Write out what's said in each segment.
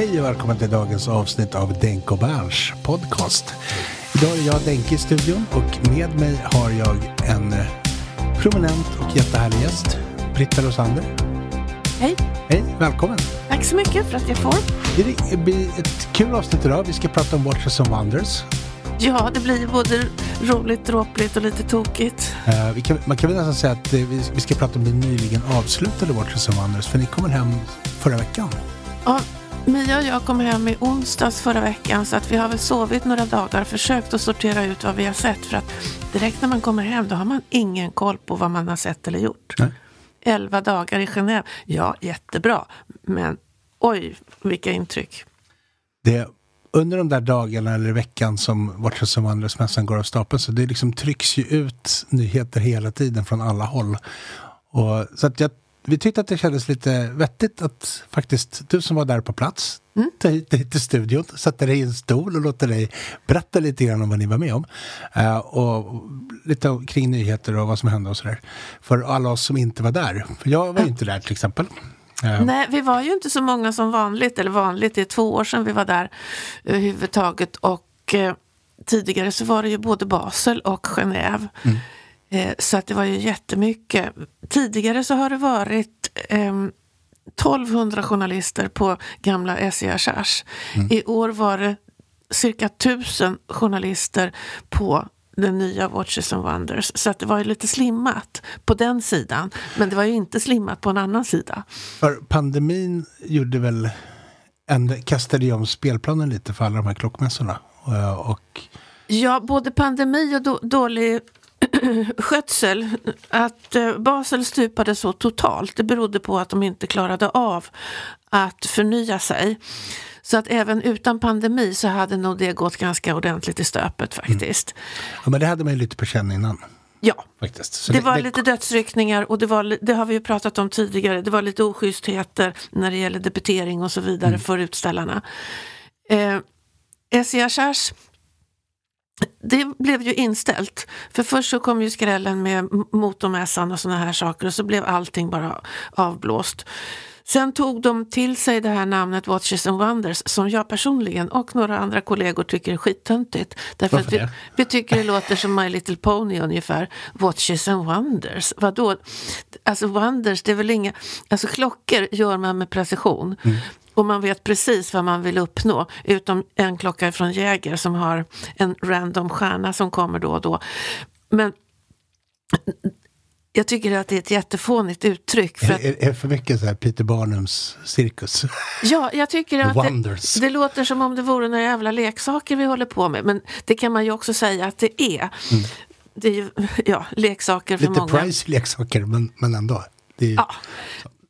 Hej och välkommen till dagens avsnitt av Denk och Berns podcast. Idag är jag Denke i studion och med mig har jag en prominent och jättehärlig gäst, Britta Rosander. Hej, Hej, välkommen! tack så mycket för att jag får. Det blir ett kul avsnitt idag. Vi ska prata om Watches and Wonders. Ja, det blir både roligt, dråpligt och lite tokigt. Vi kan, man kan väl nästan säga att eh, vi, vi ska prata om det nyligen avslutade Watches and Wonders, för ni kommer hem förra veckan. Ja, Mia och jag kom hem i onsdags förra veckan så att vi har väl sovit några dagar, försökt att sortera ut vad vi har sett för att direkt när man kommer hem då har man ingen koll på vad man har sett eller gjort. Nej. Elva dagar i Genève, ja jättebra, men oj vilka intryck. det, under de där dagarna eller veckan som Watches and Wonders-mässan går av stapeln så det liksom trycks ju ut nyheter hela tiden från alla håll. Och, så att jag, vi tyckte att det kändes lite vettigt att faktiskt du som var där på plats ta hit dig till studion, sätta dig i en stol och låta dig berätta lite grann om vad ni var med om. Eh, och lite kring nyheter och vad som hände och sådär. För alla oss som inte var där. För jag var ju inte där till exempel. Eh, Nej, vi var ju inte så många som vanligt, eller vanligt, det är två år sedan vi var där överhuvudtaget. Och eh, tidigare så var det ju både Basel och Genève. Eh, så att det var ju jättemycket. Tidigare så har det varit eh, 1200 journalister på gamla SCA Charge. I år var det cirka 1000 journalister på den nya Watches and Wonders. Så att det var ju lite slimmat på den sidan. Men det var ju inte slimmat på en annan sida. För pandemin gjorde väl en, kastade ju om spelplanen lite för alla de här klockmässorna. Eh, Och Ja, både pandemi och då, dålig skötsel. Att eh, Basel stupade så totalt, det berodde på att de inte klarade av att förnya sig. Så att även utan pandemi så hade nog det gått ganska ordentligt i stöpet faktiskt. ja, men det hade man ju lite på känn innan. Ja, Faktiskt. Så det var lite dödsryckningar och det, var, det har vi ju pratat om tidigare. Det var lite oschystheter när det gäller debitering och så vidare för utställarna. Eh, SCA Charge, det blev ju inställt. För först så kom ju skrällen med motormässan och såna här saker och så blev allting bara avblåst. Sen tog de till sig det här namnet Watches and Wonders som jag personligen och några andra kollegor tycker är skittöntigt. Därför Varför att vi, vi tycker det låter som My Little Pony ungefär. Watches and Wonders, vadå? Alltså Wonders, det är väl inga... Alltså klockor gör man med precision. Och man vet precis vad man vill uppnå. Utom en klocka från Jäger som har en random stjärna som kommer då och då. Men jag tycker att det är ett jättefånigt uttryck. För att, Är, är, är för mycket så här Peter Barnums cirkus? ja, jag tycker att det, det låter som om det vore några jävla leksaker vi håller på med. Men det kan man ju också säga att det är. Det är ju ja, leksaker för Mm. Lite många. price leksaker, men, men ändå. Det är, Ja.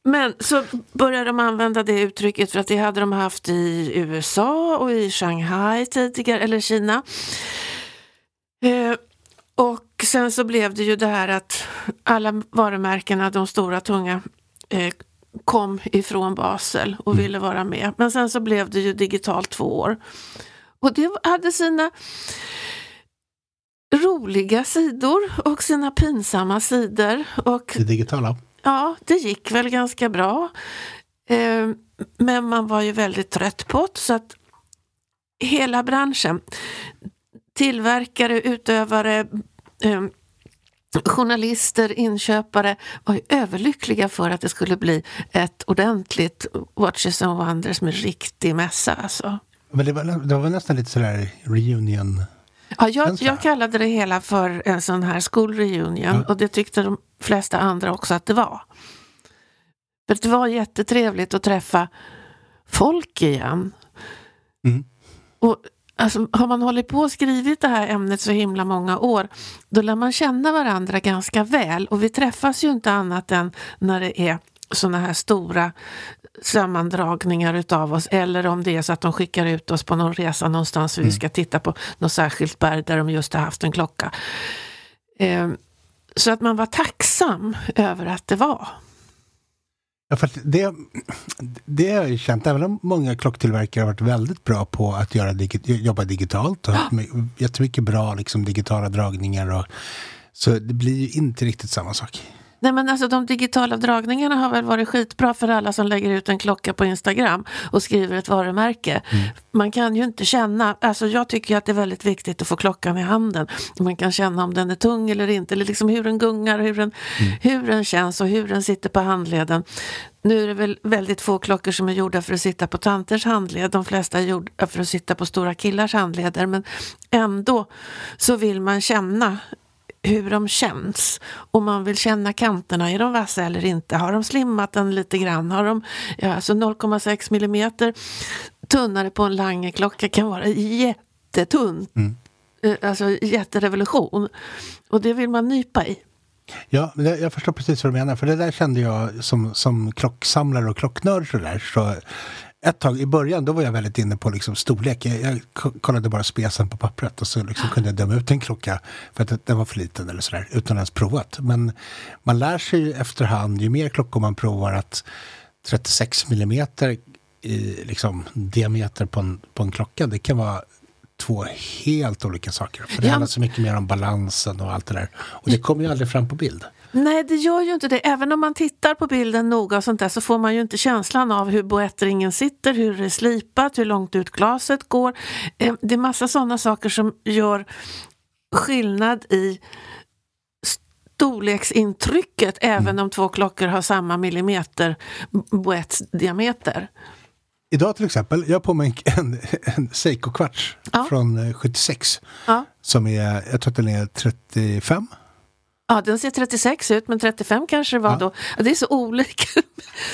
Men så började de använda det uttrycket för att det hade de haft i USA och i Shanghai tidigare, eller Kina. Eh, och sen så blev det ju det här att alla varumärkena, de stora tunga, eh, kom ifrån Basel och ville vara med. Men sen så blev det ju digitalt två år. Och det hade sina roliga sidor och sina pinsamma sidor. Och det digitala. Ja, det gick väl ganska bra. Eh, men man var ju väldigt trött på det så att hela branschen, tillverkare, utövare, eh, journalister, inköpare var ju överlyckliga för att det skulle bli ett ordentligt Watches and Wonders med riktig mässa. Alltså. Men det var, det var nästan lite sådär reunion. Ja, jag, jag kallade det hela för en sån här school reunion och det tyckte de flesta andra också att det var. För det var jättetrevligt att träffa folk igen. Mm. Och alltså, har man hållit på och skrivit det här ämnet så himla många år, då lär man känna varandra ganska väl. Och vi träffas ju inte annat än när det är såna här stora sammandragningar utav oss eller om det är så att de skickar ut oss på någon resa någonstans och vi ska titta på något särskilt berg där de just har haft en klocka. Eh, så att man var tacksam över att det var. Ja, för det, det har jag känt, även om många klocktillverkare har varit väldigt bra på att göra digi jobba digitalt och haft my- jättemycket bra liksom, digitala dragningar. Och, så det blir ju inte riktigt samma sak. Nej men alltså de digitala dragningarna har väl varit skitbra för alla som lägger ut en klocka på Instagram och skriver ett varumärke. Man kan ju inte känna, alltså jag tycker att det är väldigt viktigt att få klockan i handen. Man kan känna om den är tung eller inte, eller liksom hur den gungar, hur den, hur den känns och hur den sitter på handleden. Nu är det väl väldigt få klockor som är gjorda för att sitta på tanters handled. De flesta är gjorda för att sitta på stora killars handleder. Men ändå så vill man känna hur de känns. Och man vill känna kanterna, är de vassa eller inte? Har de slimmat den lite grann? Har de, ja, alltså 0,6 millimeter tunnare på en Lange-klocka kan vara jättetunn. Eh, Alltså jätterevolution. Och det vill man nypa i. Ja, jag förstår precis vad du menar. För det där kände jag som, som klocksamlare och klocknörd. Så där, så ett tag i början då var jag väldigt inne på liksom storlek. Jag, jag ko- kollade bara spesen på pappret och så liksom kunde jag döma ut en klocka för att den var för liten eller sådär utan ens provat. Men man lär sig ju efterhand, ju mer klockor man provar att 36 millimeter i liksom, diameter på en, på en klocka, det kan vara två helt olika saker. För det Ja. handlar så mycket mer om balansen och allt det där. Och det kommer ju aldrig fram på bild. Nej, det gör ju inte det. Även om man tittar på bilden noga och sånt där så får man ju inte känslan av hur boettringen sitter, hur det är slipat, hur långt ut glaset går. Eh, Det är massa sådana saker som gör skillnad i storleksintrycket även om två klockor har samma millimeter boettsdiameter. Idag till exempel, jag har på mig en, en, Seiko-kvarts Ja. från eh, 76. Ja. Som är, jag tror att den är 35. Ja, den ser 36 ut, men 35 kanske det var Ja. då. Ja, Det är så olika.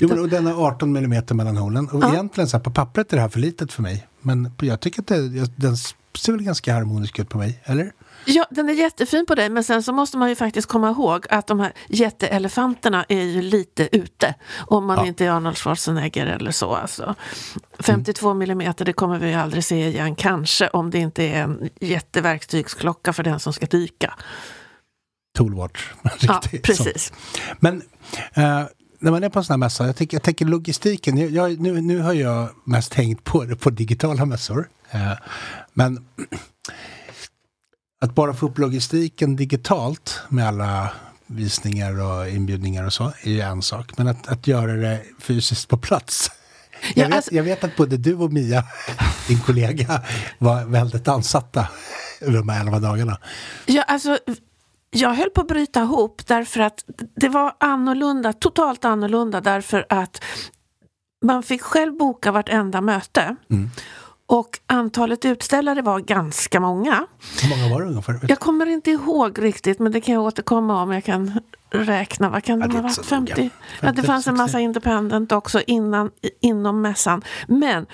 Jo, men, och den har 18 millimeter mellan hålen. Och Ja. egentligen så här, på pappret är det här för litet för mig. Men jag tycker att det, den ser väl ganska harmonisk ut på mig, eller? Ja, den är jättefin på dig, men sen så måste man ju faktiskt komma ihåg att de här jätteelefanterna är ju lite ute. Om man Ja. inte är Arnold Schwarzenegger eller så. Alltså. 52 millimeter, det kommer vi ju aldrig se igen. Kanske om det inte är en jätteverktygsklocka för den som ska dyka. Toolwatch. Ja, Riktigt precis. Men eh, när man är på en sån här mässa, jag, tänker- jag tänker logistiken. Jag, jag, nu, nu har jag mest hängt på, på digitala mässor. Eh, men att bara få upp logistiken digitalt med alla visningar och inbjudningar och så är ju en sak. Men att, att göra det fysiskt på plats. Jag, Ja, vet, alltså- jag vet att både du och Mia, din kollega, var väldigt ansatta de här elva dagarna. Ja, alltså, jag höll på att bryta ihop därför att det var annorlunda, totalt annorlunda därför att man fick själv boka vartenda möte. Och antalet utställare var ganska många. Hur många var det ungefär? Jag kommer inte ihåg riktigt men det kan jag återkomma om. Jag kan räkna, vad kan Ja, det ha varit? så noga. 50? Ja, det 50, fanns en 60. massa independent också innan, inom mässan. Men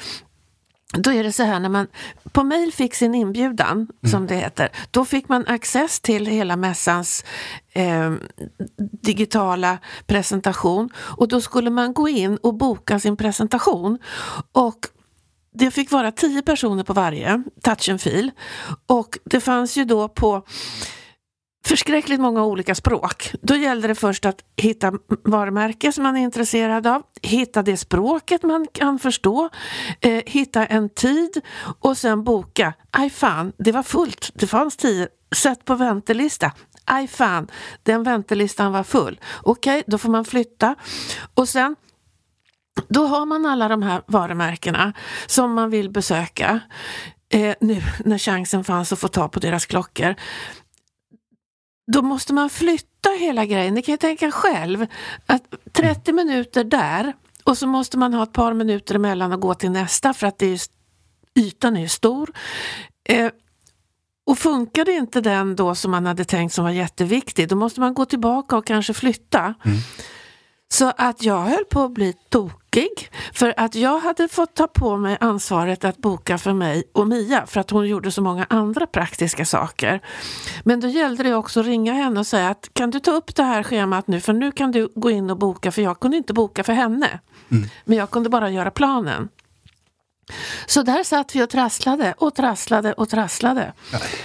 då är det så här när man på mail fick sin inbjudan, som det heter, då fick man access till hela mässans eh, digitala presentation och då skulle man gå in och boka sin presentation. Och det fick vara tio personer på varje, touch and feel. Och det fanns ju då på förskräckligt många olika språk. Då gällde det först att hitta varumärke som man är intresserad av, hitta det språket man kan förstå, eh, hitta en tid och sen boka. Aj fan, det var fullt. Det fanns tio. Sätt på väntelista. Aj fan, den väntelistan var full. Okej, då får man flytta. Och sen då har man alla de här varumärkena som man vill besöka. Eh, nu när chansen fanns att få ta på deras klockor. Då måste man flytta hela grejen. Ni kan ju tänka själv att 30 minuter där och så måste man ha ett par minuter emellan och gå till nästa för att det är, ytan är ju stor. Eh, och funkade inte den då som man hade tänkt som var jätteviktig, då måste man gå tillbaka och kanske flytta. Så att jag höll på att bli tokig. För att jag hade fått ta på mig ansvaret att boka för mig och Mia för att hon gjorde så många andra praktiska saker. Men då gällde det också att ringa henne och säga att kan du ta upp det här schemat nu för nu kan du gå in och boka för jag kunde inte boka för henne. Men jag kunde bara göra planen. Så där satt vi och trasslade och trasslade och trasslade.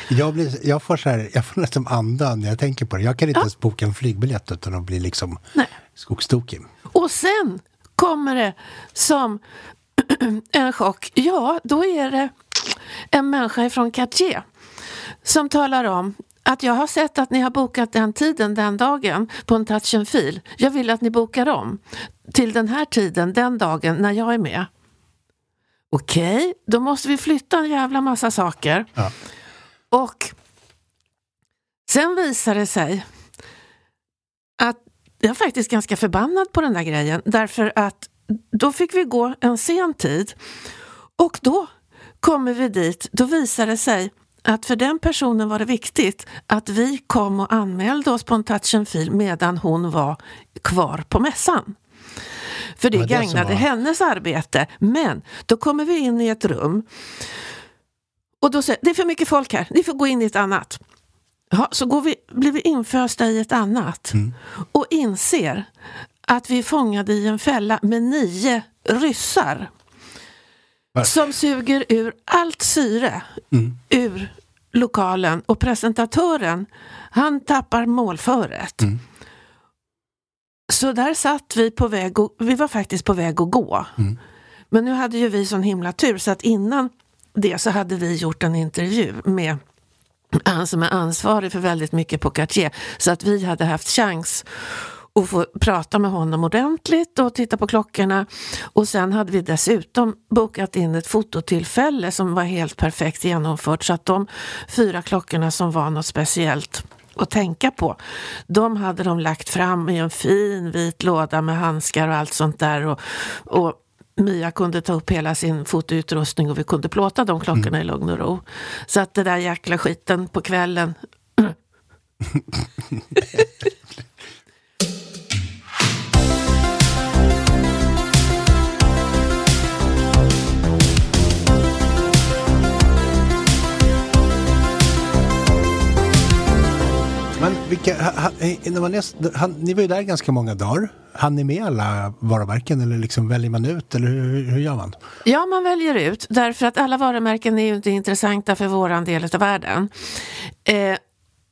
Jag, blir, jag, får så här, jag får nästan andan när jag tänker på det. Jag kan inte ens boka en flygbiljett utan att bli liksom Nej. skogstokig. Och sen kommer det som en chock. Ja, då är det en människa ifrån Cartier som talar om att jag har sett att ni har bokat den tiden den dagen på en touch and feel. Jag vill att ni bokar om till den här tiden den dagen när jag är med. Okej, då måste vi flytta en jävla massa saker. Ja. Och sen visar det sig att jag är faktiskt ganska förbannad på den där grejen därför att då fick vi gå en sen tid och då kommer vi dit, då visar det sig att för den personen var det viktigt att vi kom och anmälde oss på en touch and feel medan hon var kvar på mässan. För det Det gagnade var- hennes arbete. Men då kommer vi in i ett rum och då säger det är för mycket folk här, ni får gå in i ett annat. Ja, så går vi, blir vi infösta i ett annat och inser att vi är fångade i en fälla med nio ryssar Va? som suger ur allt syre ur lokalen och presentatören han tappar målföret. Så där satt vi på väg, och, vi var faktiskt på väg att gå. Men nu hade ju vi sån himla tur så att innan det så hade vi gjort en intervju med han som är ansvarig för väldigt mycket på Cartier. Så att vi hade haft chans att få prata med honom ordentligt och titta på klockorna. Och sen hade vi dessutom bokat in ett fototillfälle som var helt perfekt genomfört. Så att de fyra klockorna som var något speciellt att tänka på. De hade de lagt fram i en fin vit låda med handskar och allt sånt där. Och, och Mia kunde ta upp hela sin fotoutrustning och vi kunde plåta de klockorna i lugn och ro. Så att det där jäkla skiten på kvällen vilka, ha, ha, eh, när man är, han, ni var ju där ganska många dagar. Han ni med alla varumärken eller liksom väljer man ut eller hur, hur gör man? Ja, man väljer ut därför att alla varumärken är ju inte intressanta för våran del av världen. Eh,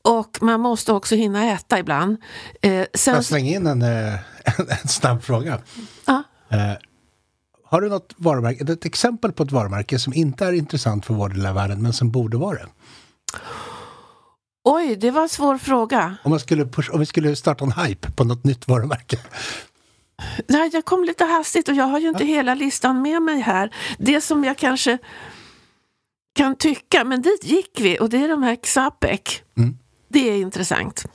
och man måste också hinna äta ibland. Eh, sen, Jag slänger in en, eh, en, en snabb fråga. ja, Eh, har du något varumärke, ett exempel på ett varumärke som inte är intressant för vår del av världen men som borde vara det? Oj, det var en svår fråga. Om, man skulle push, om vi skulle starta en hype på något nytt varumärke. Nej, jag kom lite hastigt och jag har ju inte hela listan med mig här. Det som jag kanske kan tycka, men dit gick vi och det är de här Xapec. Mm. Det är intressant.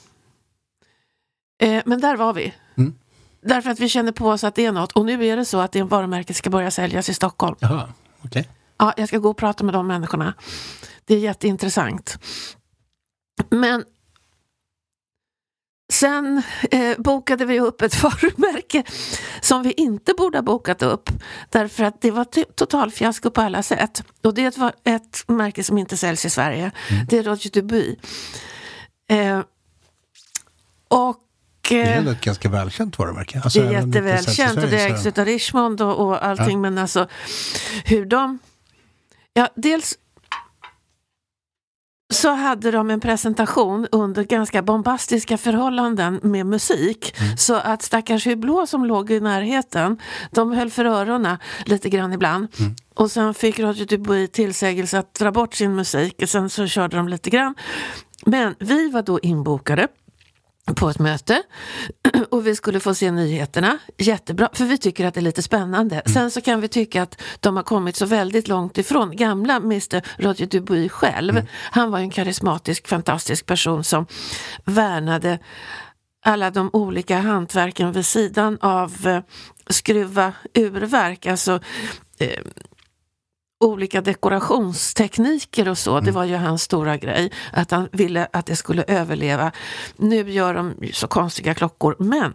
Eh, men där var vi. Mm. Därför att vi känner på oss att det är något. Och nu är det så att det varumärket ska börja säljas i Stockholm. Jaha, okej. Ja, jag ska gå och prata med de människorna. Det är jätteintressant. Men sen eh, bokade vi upp ett varumärke som vi inte borde ha bokat upp därför att det var totalfiasko på alla sätt. Och det var ett märke som inte säljs i Sverige. Mm. Det är Roger Dubuis. Eh, och det är ändå ett ganska välkänt varumärke. Alltså, det är jättevälkänt och det ägs av Richmond och, och allting. Ja. Men alltså hur de... Ja, dels så hade de en presentation under ganska bombastiska förhållanden med musik. Mm. Så att stackars Hublå som låg i närheten, de höll för öronen lite grann ibland. Mm. Och sen fick Roger Dubuis tillsägelse att dra bort sin musik och sen så körde de lite grann. Men vi var då inbokade på ett möte och vi skulle få se nyheterna. Jättebra, för vi tycker att det är lite spännande. Mm. Sen så kan vi tycka att de har kommit så väldigt långt ifrån gamla Mr Roger Dubuis själv. Mm. Han var en karismatisk, fantastisk person som värnade alla de olika hantverken vid sidan av eh, skruva urverk, alltså eh, olika dekorationstekniker och så. Mm. Det var ju hans stora grej. Att han ville att det skulle överleva. Nu gör de så konstiga klockor, men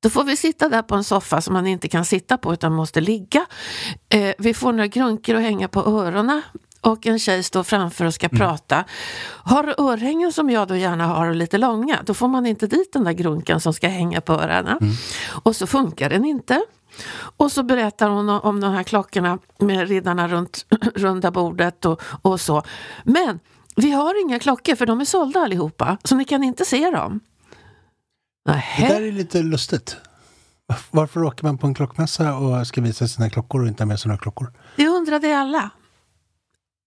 då får vi sitta där på en soffa som man inte kan sitta på utan måste ligga. Eh, vi får några grunkor att hänga på öronen och en tjej står framför och ska mm. prata. Har örhängen som jag då gärna har och lite långa, då får man inte dit den där grunkan som ska hänga på öronen. Mm. Och så funkar den inte. Och så berättar hon om de här klockorna med riddarna runt runda bordet och, och så. Men vi har inga klockor för de är sålda allihopa, så ni kan inte se dem. Nähä. Det där är lite lustigt. Varför åker man på en klockmässa och ska visa sina klockor och inte ha med sig några klockor? Det undrade alla.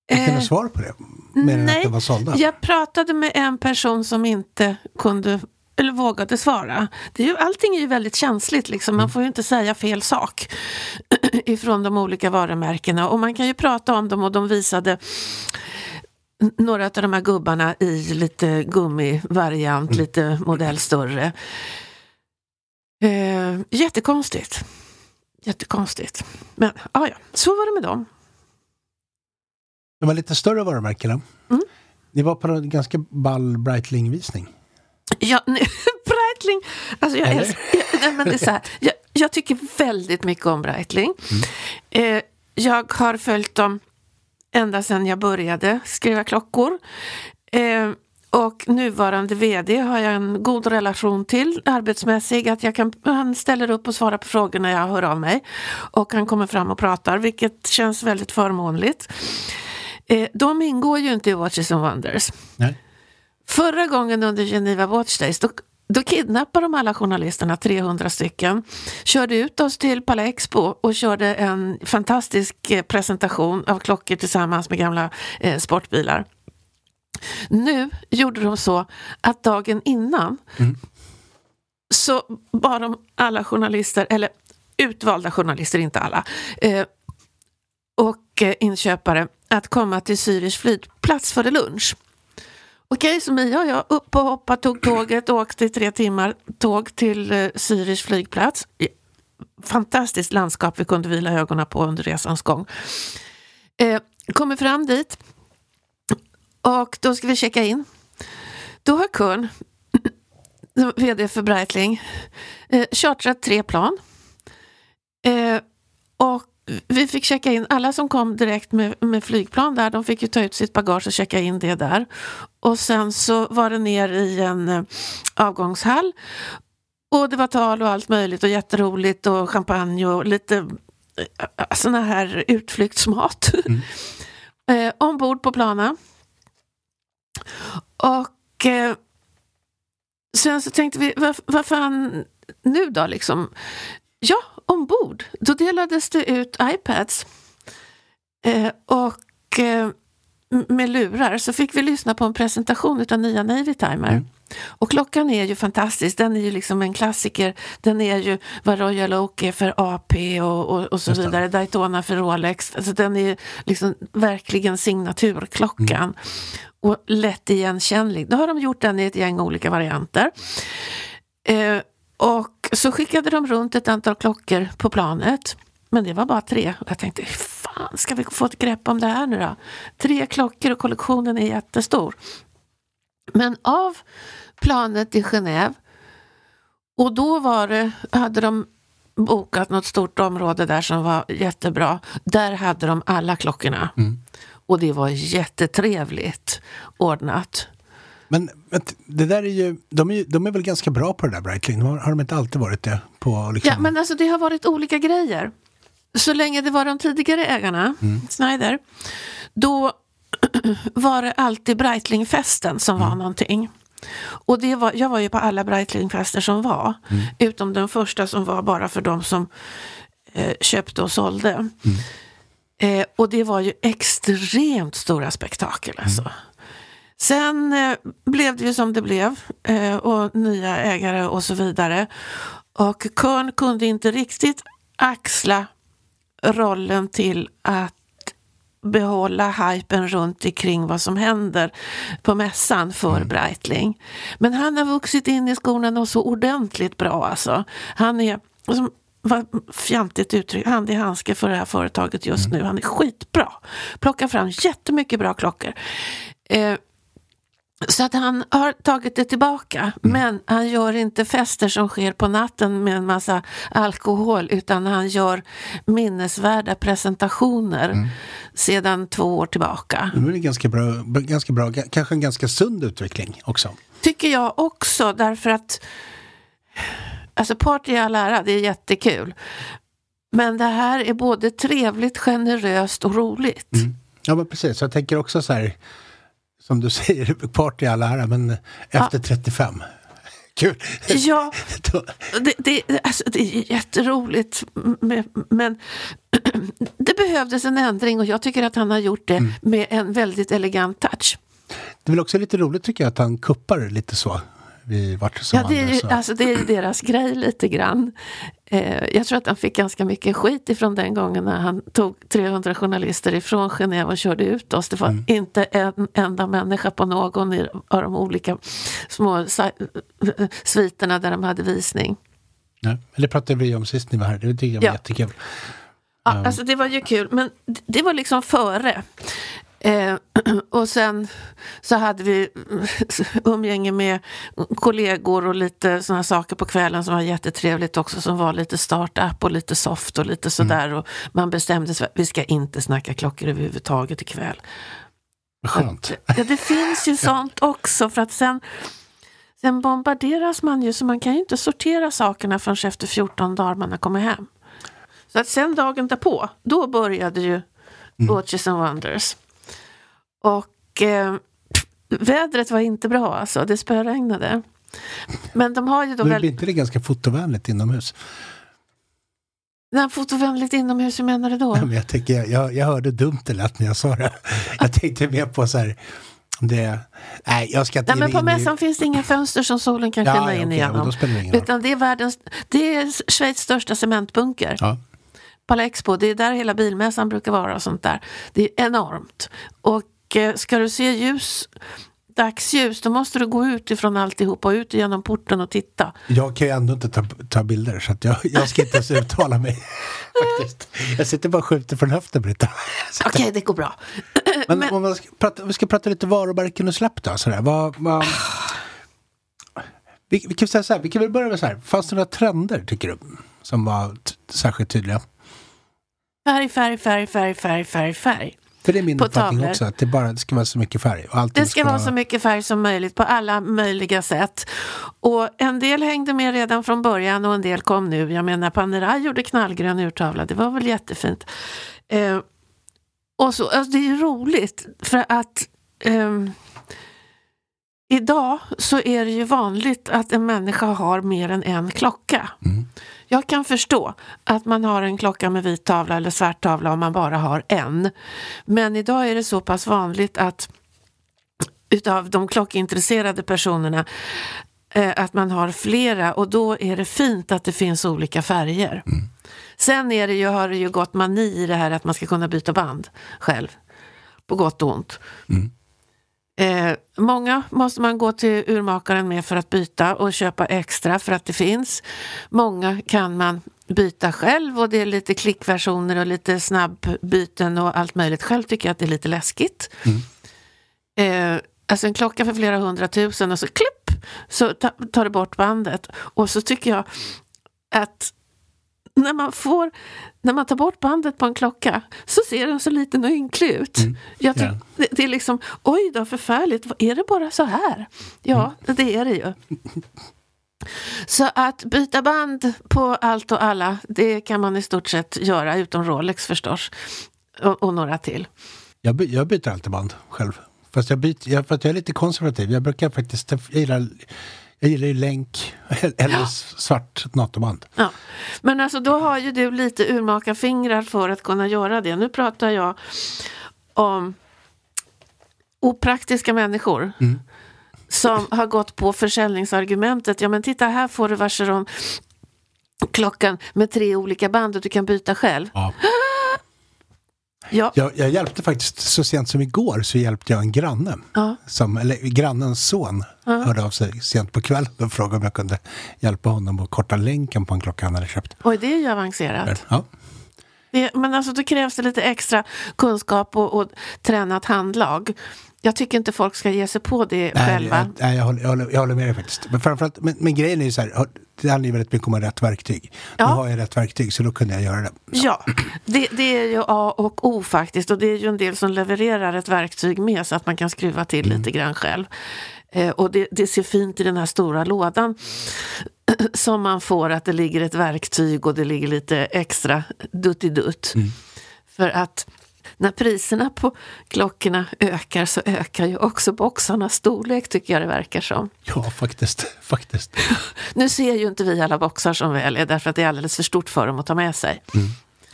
Fick du något eh, svar på det? Mer nej, än att det var sålda? Jag pratade med en person som inte kunde eller vågade svara. Det är ju, allting är ju väldigt känsligt, liksom. man mm. får ju inte säga fel sak ifrån de olika varumärkena. Och man kan ju prata om dem och de visade några av de här gubbarna i lite gummivariant, mm. lite modell större. Eh, jättekonstigt. Jättekonstigt. Men ah, ja, så var det med dem. De var lite större varumärkena. Mm. Ni var på en ganska ball Breitling-visning. Ja, Breitling, alltså jag, älskar, jag, men det är så här, jag, jag, tycker väldigt mycket om Breitling. Mm. Eh, jag har följt dem ända sedan jag började skriva klockor. Eh, och nuvarande VD har jag en god relation till arbetsmässig. Att jag kan, han ställer upp och svarar på frågor när jag hör av mig. Och han kommer fram och pratar, vilket känns väldigt förmånligt. Eh, de ingår ju inte i Watches and Wonders. Nej. Förra gången under Geneva Watch Days då, då kidnappade de alla journalisterna, 300 stycken, körde ut oss till Palais Expo och körde en fantastisk eh, presentation av klockor tillsammans med gamla eh, sportbilar. Nu gjorde de så att dagen innan mm. så bad de alla journalister, eller utvalda journalister, inte alla, eh, och eh, inköpare att komma till Zürich flygplats före lunch. Okej, så Mia och jag upp och hoppa, tog tåget, åkte i tre timmar tåg till eh, Zürich flygplats. Fantastiskt landskap vi kunde vila ögonen på under resans gång. Eh, kommer fram dit och då ska vi checka in. Då har Kun, vd för Breitling, eh, chartrat tre plan. Eh, och vi fick checka in, alla som kom direkt med, med, flygplan där, de fick ju ta ut sitt bagage och checka in det där. Och sen så var det ner i en eh, avgångshall. Och det var tal och allt möjligt och jätteroligt och champagne och lite eh, såna här utflyktsmat. Mm. eh, ombord på planen. Och eh, sen så tänkte vi, vad, vad fan nu då liksom? Ja, ombord, då delades det ut iPads. Eh, och eh, med lurar så fick vi lyssna på en presentation av nya Navy Timer. Mm. Och klockan är ju fantastisk, den är ju liksom en klassiker. Den är ju vad Royal Oak är för AP och, och, och så vidare, Daytona för Rolex. Alltså den är liksom verkligen signaturklockan. Mm. Och lätt igenkännlig. Då har de gjort den i ett gäng olika varianter. Eh, och så skickade de runt ett antal klockor på planet. Men det var bara tre. Och jag tänkte, hur fan ska vi få ett grepp om det här nu då? Tre klockor och kollektionen är jättestor. Men av planet i Genève. Och då var det, hade de bokat något stort område där som var jättebra. Där hade de alla klockorna. Mm. Och det var jättetrevligt ordnat. Men, men det där är ju, de är, ju- de är väl ganska bra på det där Breitling? Har, har de inte alltid varit det? På, liksom, Ja, men alltså det har varit olika grejer. Så länge det var de tidigare ägarna, Snyder, då var det alltid Breitlingfesten som var någonting. Och det var, jag var ju på alla Breitlingfester som var, utom den första som var bara för de som eh, köpte och sålde. Eh, och det var ju extremt stora spektakel alltså. Sen eh, blev det ju som det blev eh, och nya ägare och så vidare. Och Körn kunde inte riktigt axla rollen till att behålla hypen runt omkring vad som händer på mässan för Breitling. Men han har vuxit in i skorna och så ordentligt bra alltså. Han är, som vad fjantigt uttryck, hand i handske för det här företaget just nu. Han är skitbra. Plockar fram jättemycket bra klockor. Eh, så att han har tagit det tillbaka. Men han gör inte fester som sker på natten med en massa alkohol utan han gör minnesvärda presentationer sedan två år tillbaka. Det är väl ganska bra, ganska bra, kanske en ganska sund utveckling också. Tycker jag också därför att Alltså party i all ära, det är jättekul. Men det här är både trevligt, generöst och roligt. Ja men precis, jag tänker också så här som du säger, party i all ära, men efter 35. Kul! Ja, det, det, alltså, det är jätteroligt. Men, men det behövdes en ändring och jag tycker att han har gjort det med en väldigt elegant touch. Det är väl också lite roligt tycker jag att han kuppar lite så. Vid vart som Ja, det är, ju, så. alltså, det är deras grej lite grann. Eh, jag tror att han fick ganska mycket skit ifrån den gången när han tog 300 journalister ifrån Genève och körde ut oss. Det var inte en enda människa på någon av de olika små sviterna där de hade visning. Ja, men det pratade vi om sist ni var här, det tycker jag var Ja. jättekul. Ja, alltså det var ju kul, men det var liksom före. Eh, och sen så hade vi umgänge med kollegor och lite sådana saker på kvällen som var jättetrevligt också som var lite startup och lite soft och lite sådär. Och man bestämde sig för att vi ska inte snacka klockor överhuvudtaget ikväll. Skönt. Ja, det finns ju sånt också för att sen Sen bombarderas man ju så man kan ju inte sortera sakerna förrän efter 14 dagar man har kommit hem. Så att sen dagen därpå, då började ju Watches and Wonders. Och eh, vädret var inte bra alltså, det spöregnade. Men de har ju då Men blir inte det ganska fotovänligt inomhus? Nej, fotovänligt inomhus, hur menar du då? Men jag, tänker, jag, jag hörde dumt det lät när jag sa det. Jag tänkte mer på så här, det... Nej, jag ska inte Nej, men på in i- mässan finns det inga fönster som solen kan Ja, skina ja, in och igenom. det. Utan det är, världens, det är Schweiz största cementbunker. Ja. Pala Expo, det är där hela bilmässan brukar vara och sånt där. Det är enormt. Och ska du se ljus, dagsljus, då måste du gå ut ifrån alltihopa och ut genom porten och titta. Jag kan ju ändå inte ta, ta bilder så att jag, jag ska inte ens uttala mig. Faktiskt. Jag sitter bara och skjuter från höften Britta. Okej, det går bra. Men, om man ska prata, vi ska prata lite varumärken och släpp då. Sådär. Vad, vad, vi, vi kan säga så här, vi kan väl börja med så här. Fanns det några trender tycker du? Som var särskilt tydliga? Färg, färg, färg, färg, färg, färg, färg. För det är min På uppfattning tavlor. också, att det bara det ska vara så mycket färg. Och Det ska vara så mycket färg som möjligt på alla möjliga sätt. Och en del hängde med redan från början och en del kom nu. Jag menar Panerai gjorde knallgrön urtavla, det var väl jättefint. Eh, och så, alltså, det är ju roligt för att ehm, idag så är det ju vanligt att en människa har mer än en klocka. Jag kan förstå att man har en klocka med vit tavla eller svart tavla om man bara har en. Men idag är det så pass vanligt att utav de klockintresserade personerna eh, att man har flera och då är det fint att det finns olika färger. Sen är det ju, har det ju gått mani i det här att man ska kunna byta band själv. På gott och ont. Eh, många måste man gå till urmakaren med för att byta och köpa extra för att det finns. Många kan man byta själv och det är lite klickversioner och lite snabbbyten och allt möjligt. Själv tycker jag att det är lite läskigt. Eh, alltså en klocka för flera hundratusen och så klipp så ta, tar du bort bandet. Och så tycker jag att när man, får, när man tar bort bandet på en klocka så ser den så liten och ynklig ut. Mm. Jag tyck, Ja. det, det är liksom, oj då förfärligt, är det bara så här? Ja, Mm. det är det ju. Så att byta band på allt och alla, det kan man i stort sett göra, utom Rolex förstås. Och, och några till. Jag, by, jag byter alltid band själv. Fast jag, byter, jag, för att jag är lite konservativ. Jag brukar faktiskt, jag gillar, jag gillar ju länk eller svart NATO-band. Ja. Men alltså då har ju du lite urmakarfingrar för att kunna göra det. Nu pratar jag om opraktiska människor som har gått på försäljningsargumentet. Ja men titta här får du Vacheron klockan med tre olika band och du kan byta själv. Ja. Ja, Jag, jag hjälpte faktiskt, så sent som igår, så hjälpte jag en granne. ja. Som, eller grannens son hörde av sig sent på kvällen och frågade om jag kunde hjälpa honom att korta länken på en klocka han hade köpt. Oj det är ju avancerat. Ja. Det, men alltså då krävs det lite extra kunskap och, och tränat handlag. Jag tycker inte folk ska ge sig på det Nej, själva. jag, nej, jag, håller, jag, håller, jag håller med dig faktiskt. Men, framförallt, men, men grejen är ju så här, det handlar ju väldigt mycket om att ha rätt verktyg. Ja. Nu har jag rätt verktyg så då kunde jag göra det. Ja, det, det är ju A och O faktiskt och det är ju en del som levererar ett verktyg med så att man kan skruva till Mm. lite grann själv. Eh, och det, det ser fint i den här stora lådan som man får att det ligger ett verktyg och det ligger lite extra duttidutt. Mm. För att när priserna på klockorna ökar så ökar ju också boxarnas storlek tycker jag det verkar som. Ja, faktiskt. faktiskt. Nu ser ju inte vi alla boxar som väl är därför att det är alldeles för stort för dem att ta med sig.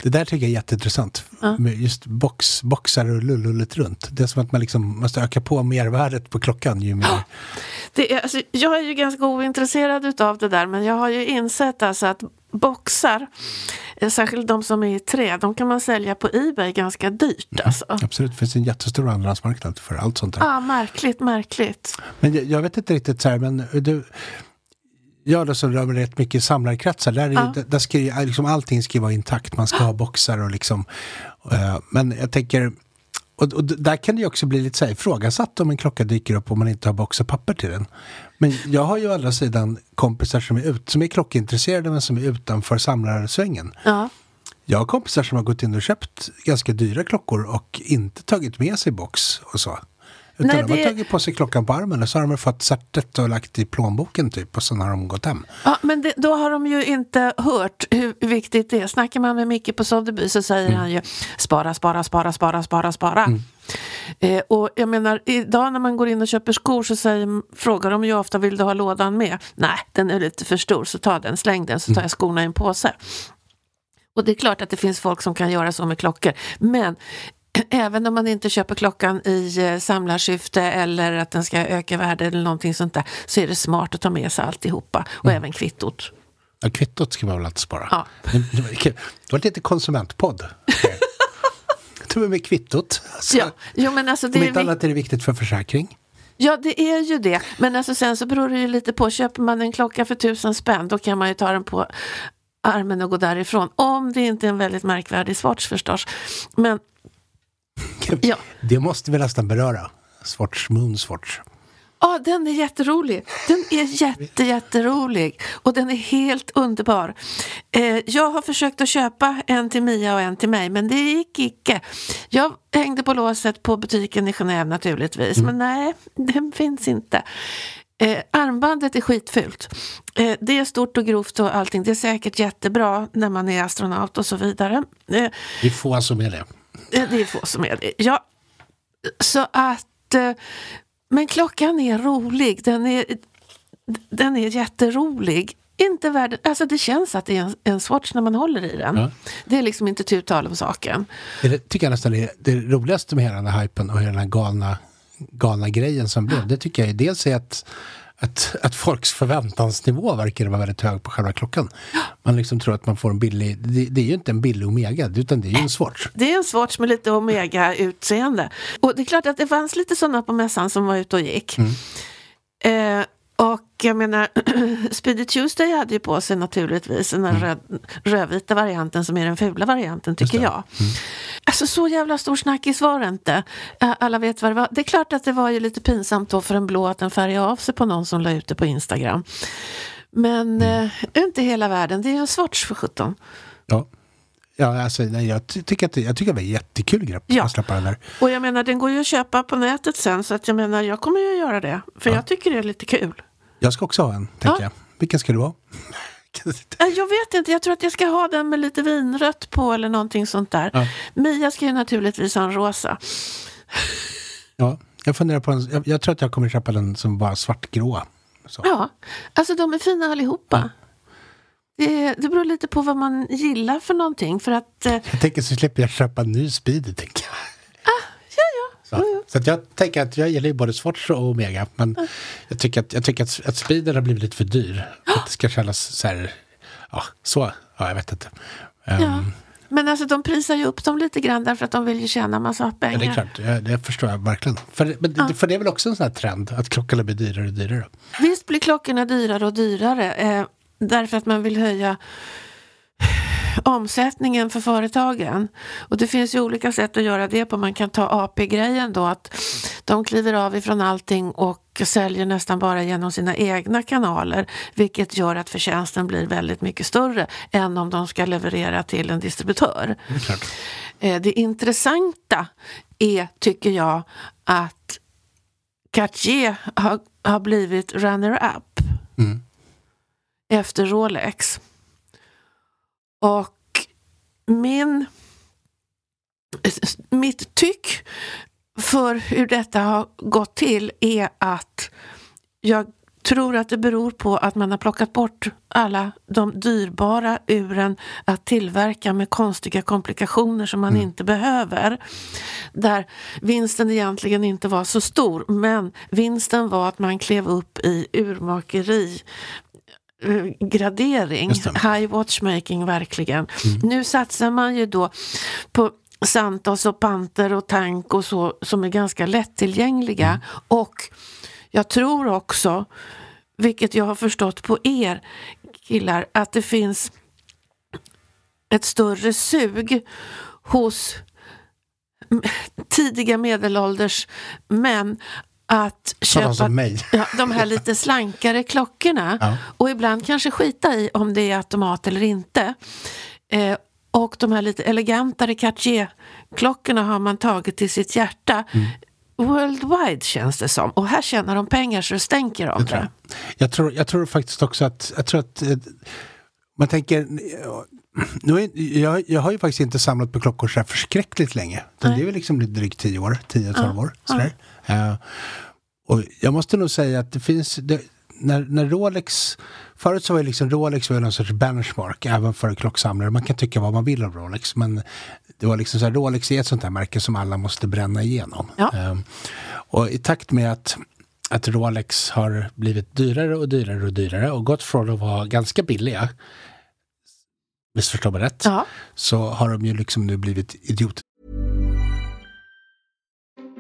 Det där tycker jag är jätteintressant. Med just box, boxar och lullullet runt. Det är som att man liksom måste öka på mervärdet på klockan ju mer. Det är, alltså, jag är ju ganska ointresserad utav det där men jag har ju insett alltså att boxar, eh, särskilt de som är i trä, de kan man sälja på Ebay ganska dyrt. Alltså. Absolut, det finns en jättestor andrahandsmarknad för allt sånt där. Ja, märkligt, märkligt. Men jag, jag vet inte riktigt så här, men du... Jag då som rör mig rätt mycket i samlarkretsar, där, är, Ja. där, ska liksom allting ska vara intakt. Man ska ha boxar och liksom... eh, men jag tänker... Och, och där kan det ju också bli lite så här ifrågasatt om en klocka dyker upp om man inte har box och papper till den. Men jag har ju å andra sidan kompisar som är, ut, som är klockintresserade men som är utanför samlarsvängen. Ja. Jag har kompisar som har gått in och köpt ganska dyra klockor och inte tagit med sig box och så. Utan Nej, de har det- tagit på sig klockan på armen och så har de fått sättet och lagt i plånboken typ och sen har de gått hem. Ja, men det, då har de ju inte hört hur viktigt det är. Snackar man med Micke på Sotheby så säger han ju spara, spara, spara, spara, spara, spara. Eh, och jag menar, idag när man går in och köper skor så säger, frågar de ju ofta, vill du ha lådan med? Nej, den är lite för stor, så ta den, släng den, så tar jag skorna i en påse. Och det är klart att det finns folk som kan göra så med klockor. Men även om man inte köper klockan i eh, samlarsyfte eller att den ska öka värde eller någonting sånt där så är det smart att ta med sig alltihopa och även kvittot. Ja, kvittot ska man väl alltid spara. Ja. Det var, lite konsumentpodd. Ta med kvittot. Alltså, Ja, jo, men alltså det Om är inte vi- annat är det viktigt för försäkring. Ja, det är ju det. Men alltså sen så beror det ju lite på. Köper man en klocka för tusen spänn då kan man ju ta den på armen och gå därifrån. Om det inte är en väldigt märkvärdig Swatch förstås. Men ja, Det måste vi nästan beröra. Swatch, Moon Swatch. Ja, den är jätterolig. Den är jätte, jätterolig. Och den är helt underbar. Eh, jag har försökt att köpa en till Mia och en till mig, men det gick icke. Jag hängde på låset på butiken i Genève naturligtvis, men nej, den finns inte. Eh, armbandet är skitfult. Eh, det är stort och grovt och allting. Det är säkert jättebra när man är astronaut och så vidare. Eh, Det är få som är det. Det är få som är det. Ja, så att... eh, Men klockan är rolig. Den är, den är jätterolig. Inte värd, alltså det känns att det är en, en Swatch när man håller i den. Ja. Det är liksom inte tu tal om saken. Det tycker jag nästan är det roligaste med hela den här hypen och hela den här galna, galna grejen som blev. Det tycker jag är dels är att, att, att folks förväntansnivå verkar vara väldigt hög på själva klockan. Man liksom tror att man får en billig, det, det är ju inte en billig Omega utan det är ju en Swatch. Det är en Swatch med lite Omega-utseende. Och det är klart att det fanns lite sådana på mässan som var ute och gick. Eh, Och jag menar, Speedy Tuesday hade ju på sig naturligtvis den här röd, rödvita varianten som är den fula varianten, tycker jag. Alltså så jävla stor snackis var det inte. Alla vet vad det var. Det är klart att det var ju lite pinsamt då för en blå att den färgade av sig på någon som la ut det på Instagram. Men eh, inte hela världen, det är ju en Swatch för sjutton. Ja. Ja, alltså, nej, jag, ty- tycker att det, jag tycker det var en jättekul grepp Ja. att släppa den där. Och jag menar, den går ju att köpa på nätet sen, så att jag menar, jag kommer ju att göra det. För jag tycker det är lite kul. Jag ska också ha en, tänker Ja. jag. Vilken ska du ha? Äh, Jag vet inte, jag tror att jag ska ha den med lite vinrött på eller någonting sånt där. Ja. Mia ska ju naturligtvis ha en rosa. ja, jag funderar på en, jag, jag tror att jag kommer köpa den som bara svartgrå. Så. Ja, alltså de är fina allihopa. Det, det beror lite på vad man gillar för någonting. För att, eh, Jag tänker så slipper jag köpa en ny Speedy, tänker jag. Så, så att jag tänker att jag gillar ju både Swatch och Omega, men jag tycker att, jag tycker att, att Speeden har blivit lite för dyr. För att det ska kännas så här, ja, så, ja, jag vet inte. Um, ja. Men alltså de prisar ju upp dem lite grann därför att de vill ju tjäna massa Ja, pengar. det är klart, ja, det förstår jag verkligen. För, men, det- för det är väl också en sån här trend, att klockorna blir dyrare och dyrare. Visst blir klockorna dyrare och dyrare eh, därför att man vill höja omsättningen för företagen. Och det finns ju olika sätt att göra det på. Man kan ta AP-grejen då, att de kliver av ifrån allting och säljer nästan bara genom sina egna kanaler, vilket gör att förtjänsten blir väldigt mycket större än om de ska leverera till en distributör. Det klart. Eh, Det intressanta är, tycker jag, att Cartier har, har blivit runner-up efter Rolex. Och min, mitt tyck för hur detta har gått till är att jag tror att det beror på att man har plockat bort alla de dyrbara uren att tillverka med konstiga komplikationer som man inte behöver. Där vinsten egentligen inte var så stor, men vinsten var att man klev upp i urmakeri gradering, Just det. high watchmaking verkligen. Nu satsar man ju då på Santos och Panter och Tank och så som är ganska lättillgängliga och jag tror också, vilket jag har förstått på er killar, att det finns ett större sug hos tidiga medelålders män att köpa. Ja, de här lite slankare klockorna Ja. och ibland kanske skita i om det är automat eller inte. Eh, och de här lite elegantare Cartier-klockorna har man tagit till sitt hjärta. Mm. Worldwide känns det som. Och här tjänar de pengar så det stänker om Det tror det. jag. Jag, tror, jag tror faktiskt också att, jag tror att eh, man tänker, nu är, jag, jag har ju faktiskt inte samlat på klockor så här förskräckligt länge. Det är väl liksom lite drygt 10 år, 10-12 år. Sådär. Eh, och jag måste nog säga att det finns, det, när, när Rolex, förut så var ju liksom Rolex var någon sorts benchmark även för klocksamlare. Man kan tycka vad man vill om Rolex men det var liksom så här, Rolex är ett sånt här märke som alla måste bränna igenom. Ja. Eh, och i takt med att att Rolex har blivit dyrare och dyrare och dyrare och gått från att vara ganska billiga, missförstå mig rätt, Ja. så har de ju liksom nu blivit idiot.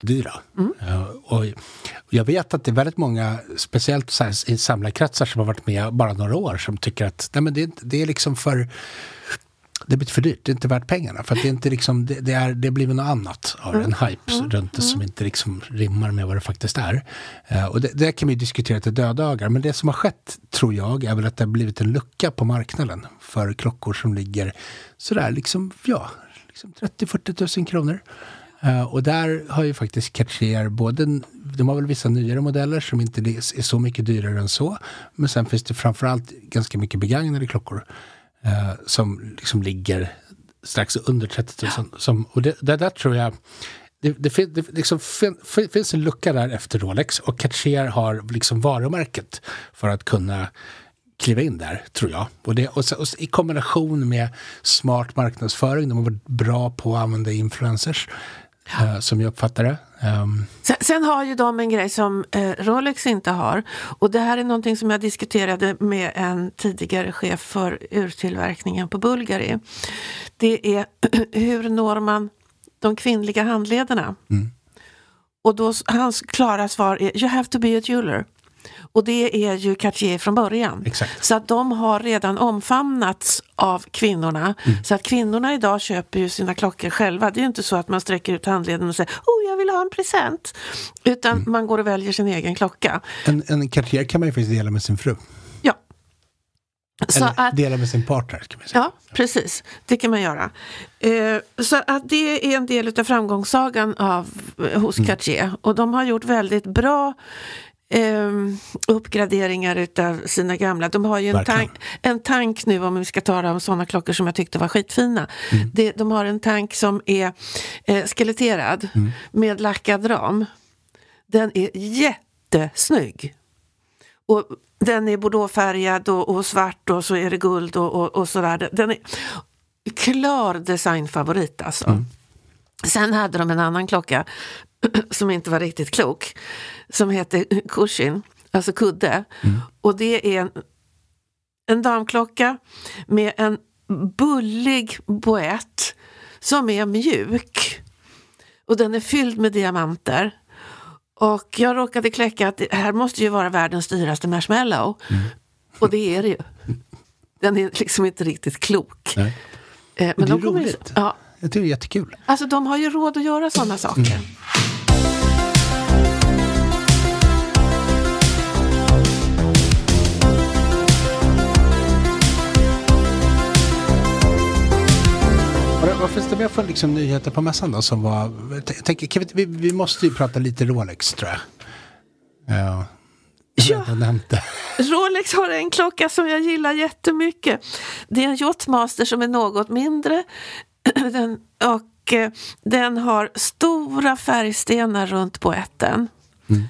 Dyra. Eh, och jag vet att det är väldigt många, speciellt så här, i samlarkretsar som har varit med bara några år, som tycker att nej, men det, det är liksom för det blir för dyrt, det är inte värt pengarna. För det, är inte liksom, det, det, är, det blir något annat av en hype runt det som inte liksom rimmar med vad det faktiskt är. Eh, och det, det kan vi diskutera till dödagar. Men det som har skett, tror jag, är väl att det har blivit en lucka på marknaden för klockor som ligger sådär liksom, ja, liksom 30-40 000 kronor. Uh, och där har ju faktiskt Cartier både, de har väl vissa nyare modeller som inte är så mycket dyrare än så. Men sen finns det framförallt ganska mycket begagnade klockor uh, som liksom ligger strax under 30 000. Ja. Som, och det, det där tror jag det, det, det liksom fin, finns en lucka där efter Rolex och Cartier har liksom varumärket för att kunna kliva in där, tror jag. Och, det, och, så, och I kombination med smart marknadsföring, de har varit bra på att använda influencers. Uh, som jag uppfattar det. Um. Sen, sen, har ju de en grej som eh, Rolex inte har. Och det här är någonting som jag diskuterade med en tidigare chef för urtillverkningen på Bulgari. Det är hur når man de kvinnliga handledarna? Mm. Och då, hans klara svar är You have to be a jeweler. Och det är ju Cartier från början. Exakt. Så att de har redan omfamnats av kvinnorna. Mm. Så att kvinnorna idag köper ju sina klockor själva. Det är ju inte så att man sträcker ut handleden och säger oh jag vill ha en present. Utan mm. man går och väljer sin egen klocka. En, en Cartier kan man ju faktiskt dela med sin fru. Ja. Så Eller att, dela med sin partner. Kan man säga. Ja, precis. Det kan man göra. Eh, så att det är en del av framgångssagan av, hos mm. Cartier. Och de har gjort väldigt bra eh, uppgraderingar utav sina gamla. De har ju en, tank, en tank nu, om vi ska tala om sådana klockor som jag tyckte var skitfina. Mm. Det, de har en tank som är eh, skeletterad mm. med lackad ram. Den är jättesnygg. Och den är bordeauxfärgad och, och svart och så är det guld och, och, och sådär. Den är klar designfavorit alltså. Mm. Sen hade de en annan klocka som inte var riktigt klok, som heter Cushin, alltså kudde. Mm. Och det är en, en damklocka med en bullig boett som är mjuk. Och den är fylld med diamanter. Och jag råkade kläcka att det här måste ju vara världens dyraste marshmallow. Mm. Och det är det ju. Den är liksom inte riktigt klok. Nej. Eh, men, men det är roligt. Ju, ja. Jag tycker det är jättekul. Alltså de har ju råd att göra sådana saker. Mm. Vad finns det mer för liksom, nyheter på mässan då som var... Jag tänker, vi, vi, måste ju prata lite Rolex tror jag. Ja. Ja. Rolex har en klocka som jag gillar jättemycket. Det är en Yachtmaster som är något mindre. Den, och eh, den har stora färgstenar runt på ätten. Mm.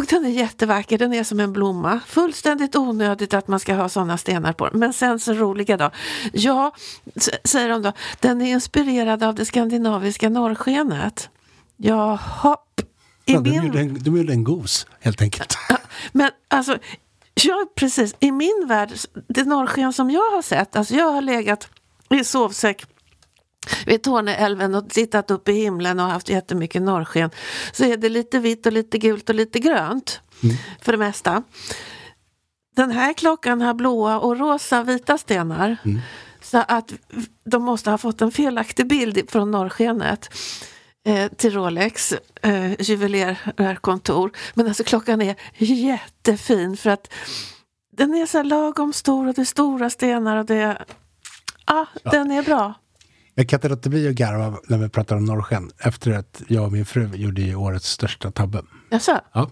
Och den är jättevacker, den är som en blomma. Fullständigt onödigt att man ska ha sådana stenar på Men sen så roliga då. Ja, säger de då, den är inspirerad av det skandinaviska norrskenet. Jaha. I ja, min... de, gjorde en, de gjorde en gos, helt enkelt. Men alltså, ja precis. I min värld, det norrsken som jag har sett, alltså jag har legat i sovsäck vid Torneälven och tittat upp i himlen och haft jättemycket norrsken så är det lite vitt och lite gult och lite grönt mm. för det mesta. Den här klockan har blåa och rosa vita stenar. Mm. Så att de måste ha fått en felaktig bild från norrskenet eh, till Rolex eh, juvelerarkontor. Men alltså klockan är jättefin för att den är så lagom stor och det är stora stenar och det... Ah, ja. Den är bra. Jag kan inte låta bli att garva när vi pratar om norrsken efter att jag och min fru gjorde ju årets största tabbe. Jaså? Ja.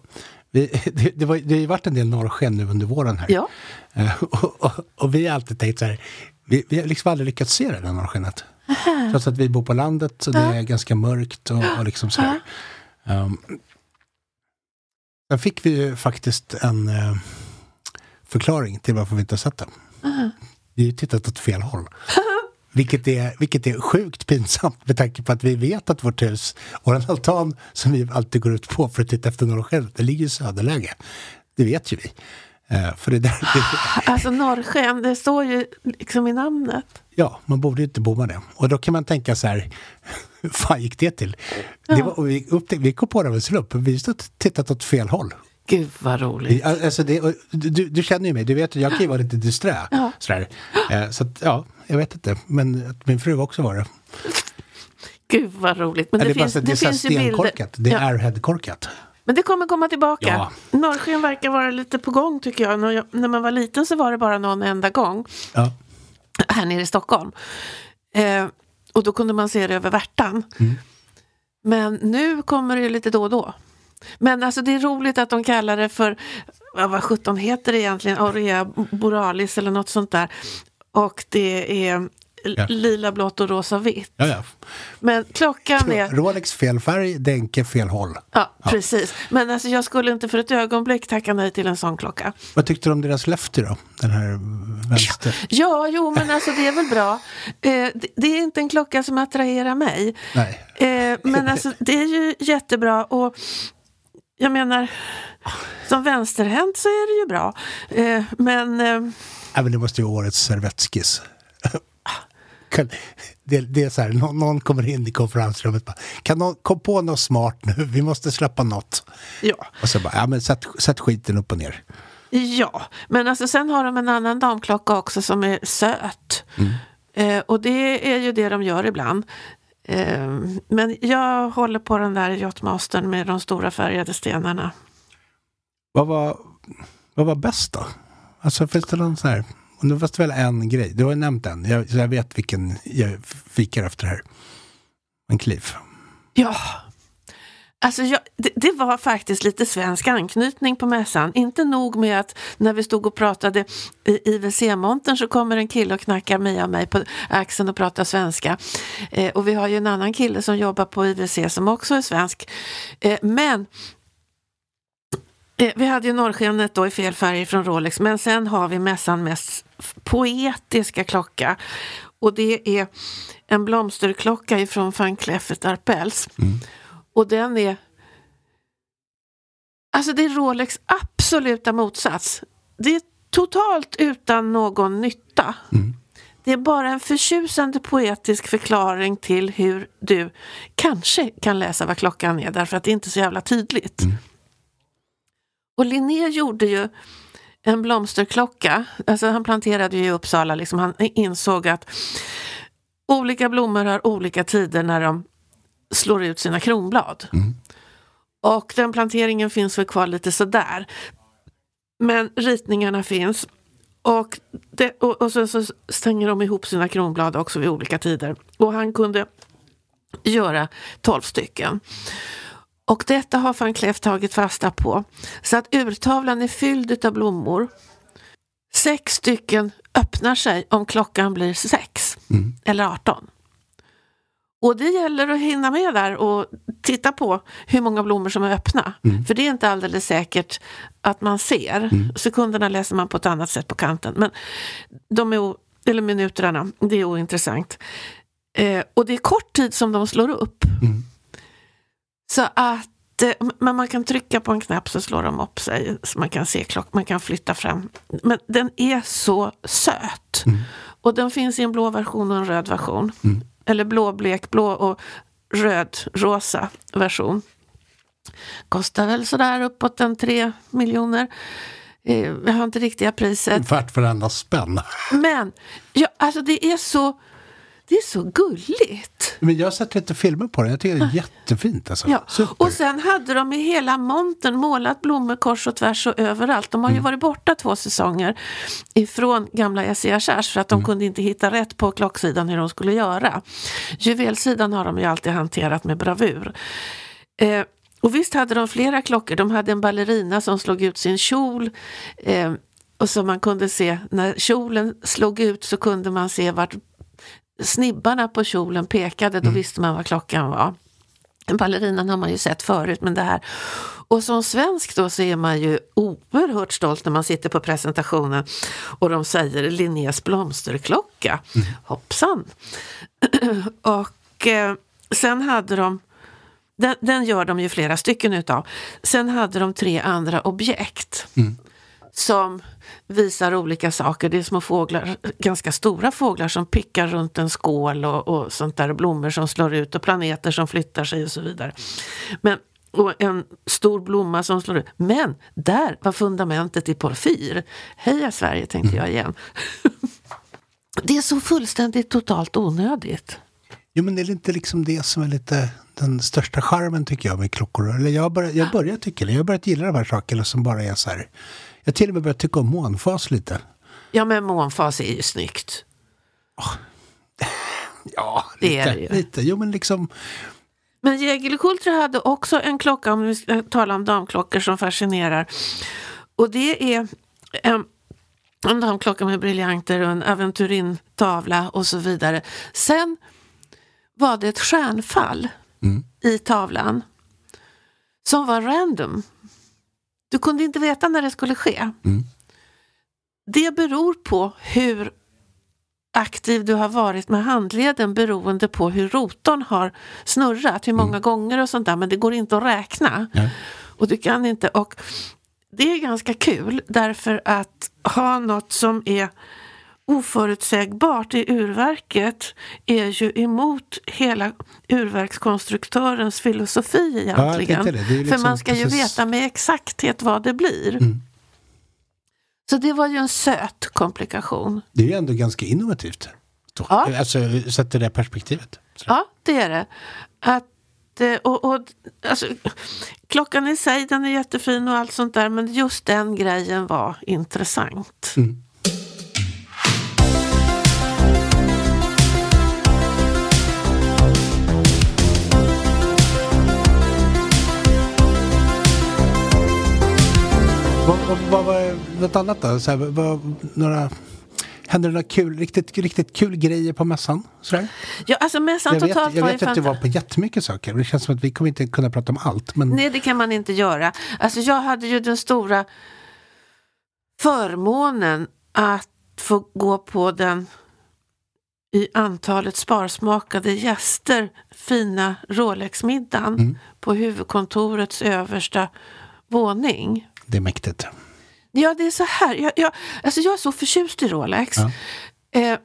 Vi, det, det, var, det har ju varit en del norrsken nu under våren här. Ja. Uh, och, och, och, vi har alltid tänkt så här, vi, vi har liksom aldrig lyckats se det där norrskenet. Trots att vi bor på landet och det är ganska mörkt och, och liksom så här. Um, sen fick vi ju faktiskt en uh, förklaring till varför vi inte har sett. Uh Vi har tittat åt fel håll. Vilket är, vilket är sjukt pinsamt med tanke på att vi vet att vårt hus, vår altan som vi alltid går ut på för att titta efter norrskenet, det ligger i söderläge. Det vet ju vi. Uh, för det där, det... Alltså norrsken, det står ju liksom i namnet. Ja, man borde ju inte bomma det. Och då kan man tänka så här, hur fan gick det till? Ja. Det var, vi, upptäck, vi kom på det av en slump, vi har tittat åt fel håll. Gud vad roligt. Alltså det, du, du känner ju mig, du vet att jag kan ju vara lite disträ. Ja. Sådär. Eh, Så att, ja, jag vet inte. Men att min fru också var det. Gud vad roligt. Men det, det bara finns, det, det finns ju bilder. Det är headkorkat. Men det kommer komma tillbaka. Ja. Norrsken verkar vara lite på gång tycker jag. När, jag. när man var liten så var det bara någon enda gång Ja. här nere i Stockholm. Eh, och då kunde man se det över Värtan. Mm. Men nu kommer det ju lite då och då. Men alltså det är roligt att de kallar det för, vad, sjutton heter det egentligen, Aurea borealis eller något sånt där. Och det är Ja. lila, blått och rosa vitt. Ja, ja. Men klockan är... Rolex fel färg, Denke fel håll. Ja, precis. Men alltså jag skulle inte för ett ögonblick tacka nej till en sån klocka. Vad tyckte du om deras Lefty då? Den här vänster? Ja, jo, men alltså det är väl bra. Eh, det, det är inte en klocka som attraherar mig. Nej. Eh, men alltså det är ju jättebra och jag menar, som vänsterhänt så är det ju bra. Eh, men eh, men det måste ju vara årets servettskiss. Det, det är så här, någon, någon kommer in i konferensrummet och bara, kan någon kom på något smart nu? Vi måste släppa något. ja, Och så bara, ja men sätt, sätt skiten upp och ner. ja, men alltså sen har de en annan damklocka också som är söt. Eh, och det är ju det de gör ibland. Eh, men jag håller på den där Yachtmastern med de stora färgade stenarna. Vad var, vad var bäst då? Alltså finns det någon sån här, och nu fanns det väl en grej, du har ju nämnt en, jag, så jag vet vilken jag fikar efter här. En Cliff. Ja, alltså jag, det, det var faktiskt lite svensk anknytning på mässan. Inte nog med att när vi stod och pratade i IWC-montern så kommer en kille och knackar Mia och mig på axeln och pratar svenska. Eh, och vi har ju en annan kille som jobbar på IWC som också är svensk. Eh, men vi hade ju norrskenet då i fel färg från Rolex men sen har vi mässan mest poetiska klocka. Och det är en blomsterklocka ifrån van Cleef Arpels. Och den är Alltså det är Rolex absoluta motsats. Det är totalt utan någon nytta. Det är bara en förtjusande poetisk förklaring till hur du kanske kan läsa vad klockan är därför att det är inte är så jävla tydligt. Och Linné gjorde ju en blomsterklocka. Alltså han planterade ju i Uppsala, liksom, han insåg att olika blommor har olika tider när de slår ut sina kronblad. Och den planteringen finns väl kvar lite sådär. Men ritningarna finns. Och, det, och, och så, så stänger de ihop sina kronblad också vid olika tider. Och han kunde göra tolv stycken. Och detta har van Cleef tagit fasta på. Så att urtavlan är fylld av blommor. Sex stycken öppnar sig om klockan blir sex eller 18. Och det gäller att hinna med där och titta på hur många blommor som är öppna. För det är inte alldeles säkert att man ser. Sekunderna läser man på ett annat sätt på kanten. Men de är, o- eller minuterna, det är ointressant. Eh, och det är kort tid som de slår upp. Så att eh, men man kan trycka på en knapp så slår de upp sig. Så man kan se klockan, man kan flytta fram. Men den är så söt. Och den finns i en blå version och en röd version. Eller blå, blek, blå och röd, rosa version. Kostar väl sådär uppåt en tre miljoner. Eh, Jag har inte riktiga priset. Värt varenda spänn. Men ja, alltså det är så det är så gulligt. Men jag har sett lite filmer på den, jag tycker det är jättefint alltså. Ja. Super. Och sen hade de i hela montern målat blommor kors och tvärs och överallt. De har ju varit borta två säsonger ifrån gamla Chars för att de kunde inte hitta rätt på klocksidan hur de skulle göra. Juvelsidan har de ju alltid hanterat med bravur. Eh, och visst hade de flera klockor. De hade en ballerina som slog ut sin kjol. Eh, och så man kunde se, när kjolen slog ut så kunde man se vart snibbarna på kjolen pekade. Då visste man vad klockan var. Ballerinan har man ju sett förut, men det här... Och som svensk då så är man ju oerhört stolt när man sitter på presentationen och de säger Linnés blomsterklocka. Hoppsan! och eh, sen hade de den, den gör de ju flera stycken utav. Sen hade de tre andra objekt som visar olika saker. Det är små fåglar, ganska stora fåglar som pickar runt en skål och, och sånt där. Blommor som slår ut och planeter som flyttar sig och så vidare. Men och en stor blomma som slår ut. Men där var fundamentet i porfyr. Heja Sverige tänkte jag igen. det är så fullständigt totalt onödigt. Jo men är det inte liksom det som är lite den största charmen tycker jag med klockor? Eller jag, börjar, jag börjar tycka. Jag har börjat gilla de här sakerna som bara är så här. Jag till och med börjat tycka om månfas lite. Ja men månfas är ju snyggt. Ja, Det lite, är det ju. lite. Jo men liksom. Men Jägerlekultre hade också en klocka, om vi ska tala om damklockor som fascinerar. Och det är en, en damklocka med briljanter och en aventurintavla och så vidare. Sen var det ett stjärnfall i tavlan som var random. Du kunde inte veta när det skulle ske. Det beror på hur aktiv du har varit med handleden beroende på hur rotorn har snurrat, hur många gånger och sånt där, men det går inte att räkna. Och du kan inte, och det är ganska kul därför att ha något som är oförutsägbart i urverket är ju emot hela urverkskonstruktörens filosofi egentligen. tänkte det. Det ju För liksom man ska ju precis- veta med exakthet vad det blir. Mm. Så det var ju en söt komplikation. Det är ju ändå ganska innovativt. Ja. Alltså sett i det perspektivet. Så. Ja, det är det. Att, eh, och, och, alltså, klockan i sig den är jättefin och allt sånt där men just den grejen var intressant. Mm. Vad, var något annat då? Så här, vad, några, hände det några kul, riktigt, riktigt kul grejer på mässan? Sådär? Ja, alltså mässan Jag vet, totalt jag var vet att det var på jättemycket saker. Det känns som att vi kommer inte kunna prata om allt. Men Nej, det kan man inte göra. Alltså jag hade ju den stora förmånen att få gå på den i antalet sparsmakade gäster fina Rolex-middagen Mm. på huvudkontorets översta våning. det är mäktigt. Ja, det är så här. Jag, jag, alltså jag är så förtjust i Rolex. Ja. Eh,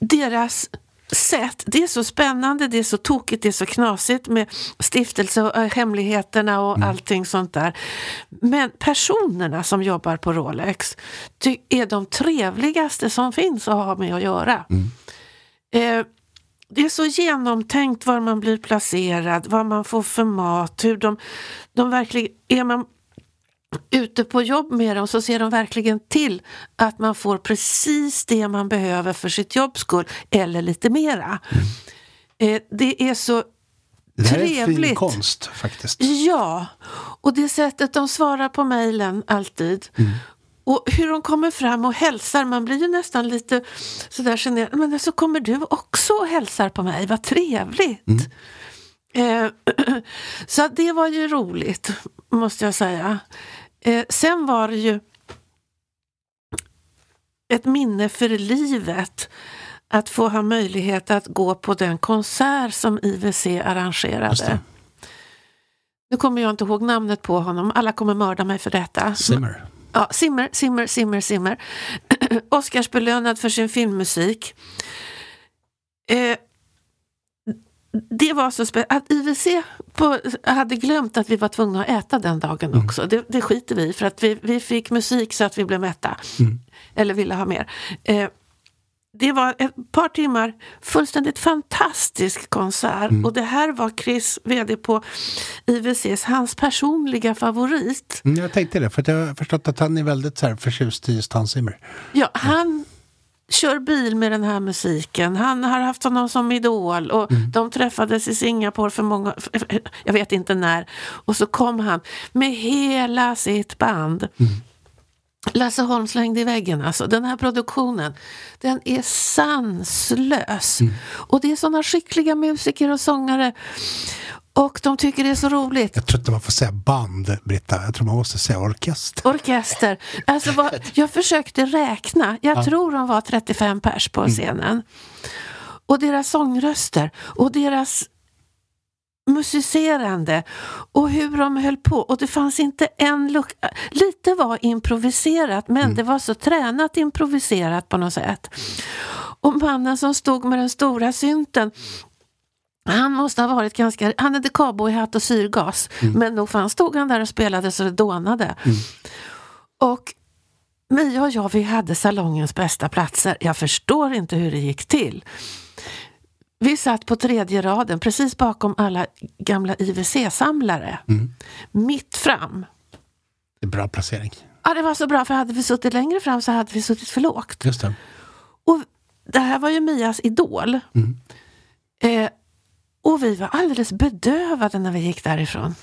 deras sätt, det är så spännande, det är så tokigt, det är så knasigt med stiftelse och eh, hemligheterna och allting sånt där. Men personerna som jobbar på Rolex är de trevligaste som finns att ha med att göra. Eh, det är så genomtänkt var man blir placerad, vad man får för mat, hur de, de verkligen, är man ute på jobb med dem så ser de verkligen till att man får precis det man behöver för sitt jobbs skull, eller lite mera. Eh, det är så Det här är en fin trevligt. konst faktiskt. Ja, och det sättet de svarar på mejlen alltid. Och hur de kommer fram och hälsar, man blir ju nästan lite sådär generad. Men så kommer du också och hälsar på mig, vad trevligt. Eh, så att det var ju roligt, måste jag säga. Eh, sen var det ju ett minne för livet att få ha möjlighet att gå på den konsert som Just arrangerade. Nu kommer jag inte ihåg namnet på honom, alla kommer mörda mig för detta. Simmer. Ja, Simmer, Simmer, Simmer, Simmer. Oscarsbelönad för sin filmmusik. Eh, det var så spännande. Att IWC på, hade glömt att vi var tvungna att äta den dagen också. Det, det skiter vi för att vi, vi fick musik så att vi blev mätta. Eller ville ha mer. Eh, det var ett par timmar fullständigt fantastisk konsert och det här var Chris, VD på IWCs, hans personliga favorit. Mm, jag tänkte det, för jag har förstått att han är väldigt så här förtjust i just Hans Zimmer. Ja, han kör bil med den här musiken. Han har haft honom som idol och de träffades i Singapore för många, jag vet inte när. Och så kom han med hela sitt band. Lasse Holm slängde i väggen alltså. Den här produktionen, den är sanslös. Och det är sådana skickliga musiker och sångare. Och de tycker det är så roligt. Jag tror inte man får säga band, Britta. Jag tror man måste säga orkester. Orkester. Alltså vad, jag försökte räkna. Jag tror de var 35 pers på scenen. Och deras sångröster och deras musicerande och hur de höll på. Och det fanns inte en lucka. Lite var improviserat men det var så tränat improviserat på något sätt. Och mannen som stod med den stora synten Han måste ha varit ganska... Han hade cowboyhatt och syrgas. Men nog fan stod han där och spelade så det dånade. Och Mia och jag, vi hade salongens bästa platser. Jag förstår inte hur det gick till. Vi satt på tredje raden, precis bakom alla gamla IWC-samlare. Mitt fram. Det är bra placering. Ja, det var så bra, för hade vi suttit längre fram så hade vi suttit för lågt. Just det. Och det här var ju Mias idol. Eh, och vi var alldeles bedövade när vi gick därifrån.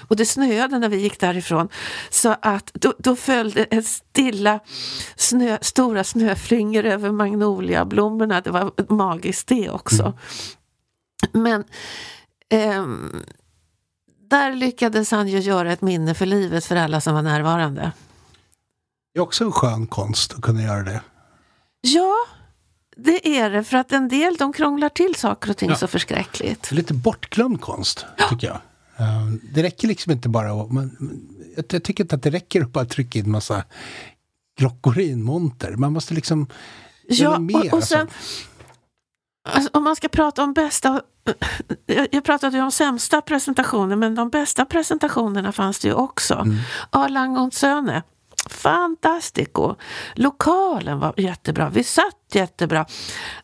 Och det snöade när vi gick därifrån. Så att då, då följde ett stilla snö, stora snöflingor över magnoliablommorna. Det var magiskt det också. Men ehm, där lyckades han ju göra ett minne för livet för alla som var närvarande. Det är också en skön konst att kunna göra det. Ja, det är det. För att en del de krånglar till saker och ting Ja. så förskräckligt. Lite bortglömd konst, tycker jag. Eh, det räcker liksom inte bara att... Man, jag, jag tycker inte att det räcker att bara trycka in massa klockor i en monter. Man måste liksom göra Ja, mer. och, och sen, alltså. alltså, om man ska prata om bästa... Jag, jag pratade ju om sämsta presentationer, men de bästa presentationerna fanns det ju också. Mm. Arlang och Söne. Fantastico! Lokalen var jättebra. Vi satt jättebra.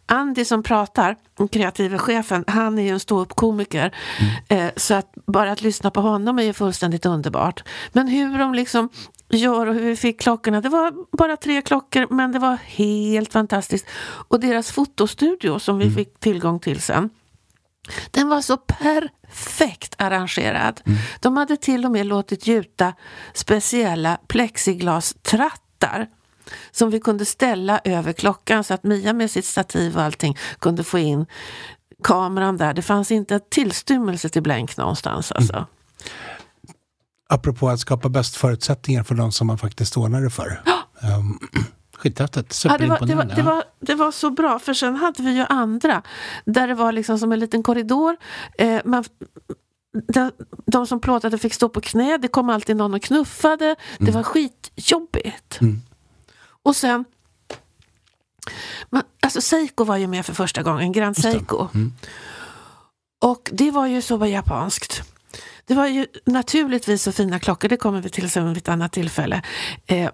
Andy som pratar, den kreativa chefen, han är ju en ståuppkomiker. Eh, så att bara att lyssna på honom är ju fullständigt underbart. Men hur de liksom gör och hur vi fick klockorna. Det var bara tre klockor men det var helt fantastiskt. Och deras fotostudio som vi fick tillgång till sen. Den var så perfekt arrangerad. De hade till och med låtit gjuta speciella plexiglastrattar som vi kunde ställa över klockan så att Mia med sitt stativ och allting kunde få in kameran där. Det fanns inte en tillstymmelse till blänk någonstans alltså. Apropå att skapa bäst förutsättningar för de som man faktiskt ordnar det för. Um, Skithäftigt. Ja, det, var, det, var, det, var, det var så bra, för sen hade vi ju andra där det var liksom som en liten korridor. Eh, man, de, de som plåtade fick stå på knä, det kom alltid någon och knuffade. Det var skitjobbigt. Och sen man, alltså Seiko var ju med för första gången, Grand Seiko. Och det var ju så japanskt. Det var ju naturligtvis så fina klockor, det kommer vi till sen vid ett annat tillfälle. Eh,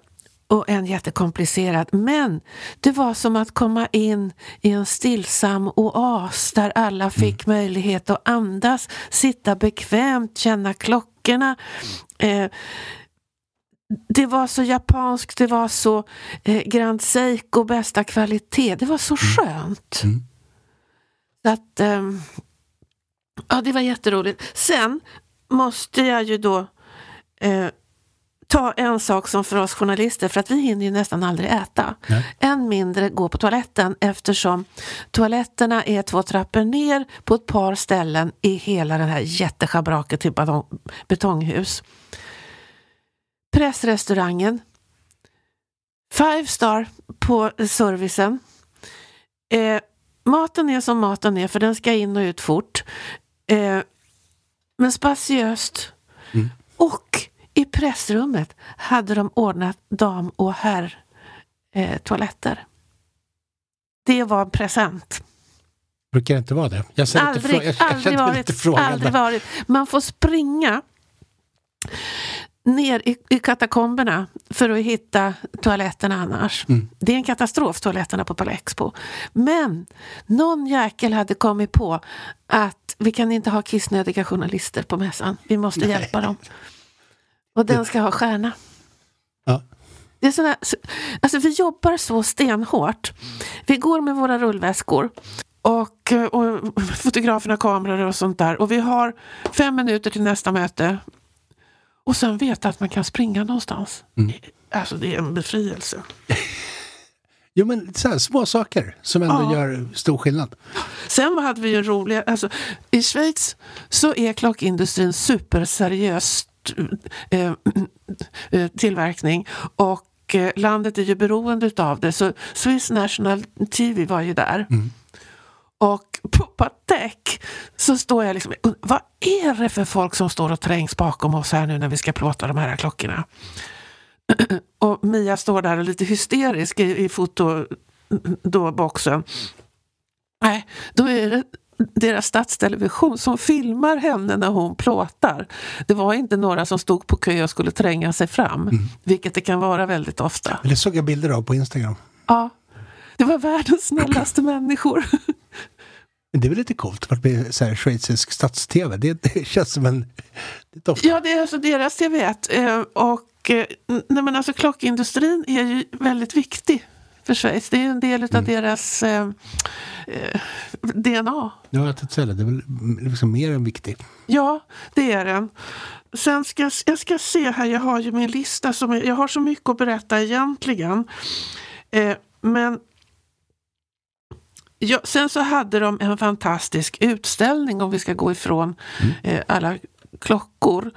och en jättekomplicerad. Men det var som att komma in i en stillsam oas där alla fick möjlighet att andas, sitta bekvämt, känna klockorna. Eh, det var så japanskt, det var så eh, Grand Seiko, bästa kvalitet. Det var så skönt. Så att, ehm, ja, det var jätteroligt. Sen måste jag ju då eh, ta en sak som för oss journalister, för att vi hinner ju nästan aldrig äta. Än mindre gå på toaletten eftersom toaletterna är två trappor ner på ett par ställen i hela den här jätteschabraket till betong, betonghus. Pressrestaurangen. Five star på servicen. Eh, maten är som maten är, för den ska in och ut fort. Eh, men spatiöst. Och i pressrummet hade de ordnat dam och herr eh. Det var en present. Brukar det inte vara det? Jag, inte Aldrig, frå- jag, jag aldrig, känner varit, frågande. aldrig varit. Man får springa ner i, i katakomberna för att hitta toaletterna annars. Mm. Det är en katastrof, toaletterna på Palexpo. Men någon jäkel hade kommit på att vi kan inte ha kissnödiga journalister på mässan. Vi måste hjälpa dem. Och den ska ha stjärna. Ja. Det är sådär, så- alltså vi jobbar så stenhårt. Vi går med våra rullväskor och, och fotograferna kameror och sånt där. Och vi har fem minuter till nästa möte. Och sen veta att man kan springa någonstans. Alltså det är en befrielse. Jo men så här, små saker som ändå Ja. gör stor skillnad. Sen hade vi ju en rolig, alltså i Schweiz så är klockindustrin superseriös tillverkning och eh, landet är ju beroende utav det. Så Swiss National TV var ju där. Och på Patek så står jag liksom, vad är det för folk som står och trängs bakom oss här nu när vi ska plåta de här klockorna? Och Mia står där och lite hysterisk i, i fotoboxen. Nej, då är det deras statstelevision som filmar henne när hon plåtar. Det var inte några som stod på kö och skulle tränga sig fram, Mm. vilket det kan vara väldigt ofta. Det såg jag bilder av på Instagram. Ja, det var världens snällaste människor. Det är väl lite coolt att bli så här schweizisk stats-tv. Det, det känns som en... Det. Ja, det är alltså deras TV1. Eh, och eh, nej, men alltså klockindustrin är ju väldigt viktig för Schweiz. Det är en del av deras eh, eh, DNA. Ja, jag tänkte säga det. Det är väl liksom mer än viktigt. Ja, det är den. Sen ska jag- ska se här, jag har ju min lista. Som jag har så mycket att berätta egentligen. Eh, men ja, sen så hade de en fantastisk utställning om vi ska gå ifrån eh, alla klockor.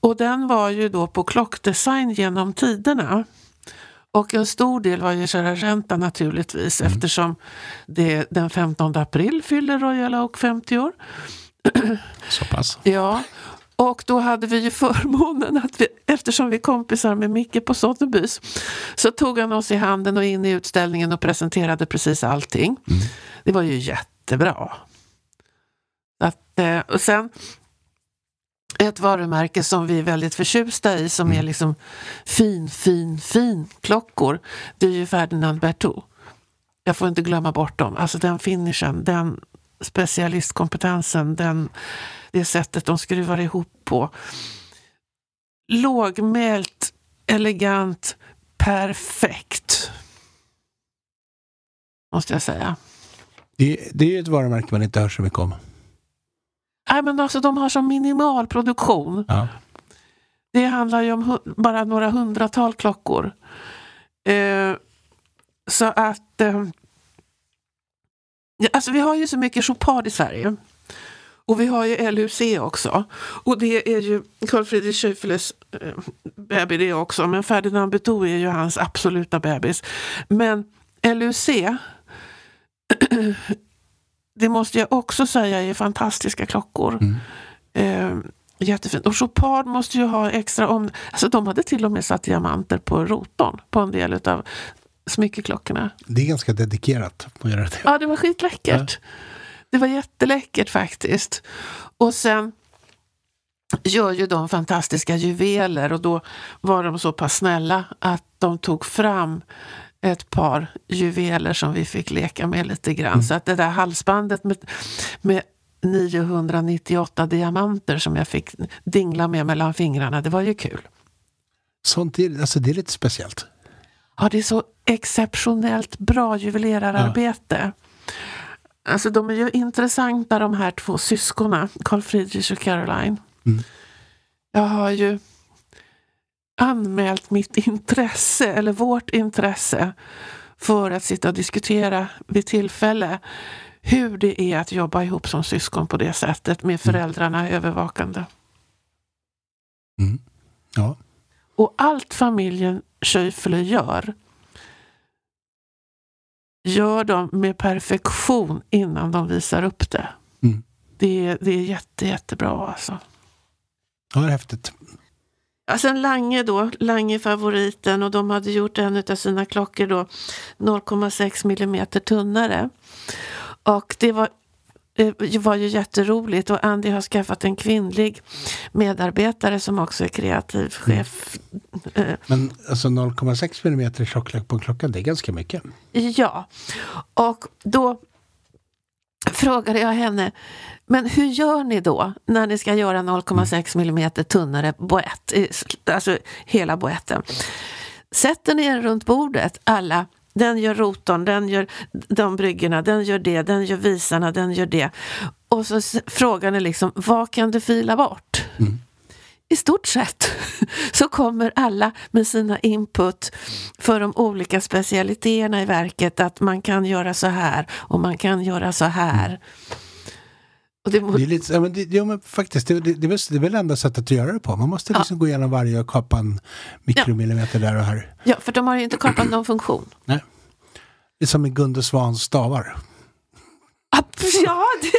Och den var ju då på klockdesign genom tiderna. Och en stor del var ju Cerazenta naturligtvis eftersom det den 15 april fyller Royal Oak 50 år. Så pass. Ja, och då hade vi ju förmånen att vi, eftersom vi är kompisar med Micke på Sotheby's, så tog han oss i handen och in i utställningen och presenterade precis allting. Det var ju jättebra. Att, eh, och sen ett varumärke som vi är väldigt förtjusta i som är liksom fin, fin, fin klockor. Det är ju Ferdinand Berthaud. Jag får inte glömma bort dem. Alltså den finishen, den specialistkompetensen, den, det sättet de skruvar ihop på. Lågmält, elegant, perfekt. Måste jag säga. Det, det är ju ett varumärke man inte hör så mycket om. Nej, men alltså, de har så minimal produktion. Ja. Det handlar ju om bara några hundratal klockor. Eh, så att... Eh, alltså vi har ju så mycket Chopard i Sverige. Och vi har ju LUC också. Och det är ju Carl Friedrich Schäufeles eh, baby det också. Men Ferdinand Berthaud är ju hans absoluta bebis. Men LUC det måste jag också säga är fantastiska klockor. Eh, jättefint. Och Chopard måste ju ha extra om... Alltså de hade till och med satt diamanter på rotorn på en del av smyckeklockorna. Det är ganska dedikerat att göra det. Ja, det var skitläckert. Det var jätteläckert faktiskt. Och sen gör ju de fantastiska juveler och då var de så pass snälla att de tog fram ett par juveler som vi fick leka med lite grann. Så att det där halsbandet med, med 998 diamanter som jag fick dingla med mellan fingrarna, det var ju kul. Sånt är, alltså det är lite speciellt. Ja, det är så exceptionellt bra juvelerararbete. Alltså de är ju intressanta de här två syskonen, Carl Friedrich och Caroline. Jag har ju anmält mitt intresse, eller vårt intresse, för att sitta och diskutera vid tillfälle hur det är att jobba ihop som syskon på det sättet med föräldrarna övervakande. Ja. Och allt familjen Schäufele gör gör de med perfektion innan de visar upp det. Mm. Det, är- det är jätte, jättebra alltså. Ja, det är häftigt. Ja, sen Lange då, Lange favoriten och de hade gjort en av sina klockor då 0,6 millimeter tunnare. Och det var, eh, det var ju jätteroligt och Andy har skaffat en kvinnlig medarbetare som också är kreativ chef. Eh, Men alltså 0,6 mm tjocklek på en klocka, det är ganska mycket. Ja, och då frågade jag henne, men hur gör ni då när ni ska göra 0,6 millimeter tunnare boett, alltså hela boetten? Sätter ni er runt bordet, alla, den gör rotorn, den gör de bryggorna, den gör det, den gör visarna, den gör det. Och så frågar ni liksom, vad kan du fila bort? Mm. I stort sett så kommer alla med sina input för de olika specialiteterna i verket att man kan göra så här och man kan göra så här. Det, är, lite, ja, men det, ja, men faktiskt, det, det, det, är väl, enda sättet att göra det på. Man måste liksom gå igenom varje och kapa en mikromillimeter där och här. ja, för de har ju inte kapat någon funktion. Nej. Det är som med Gunde Svans stavar. Ja, det...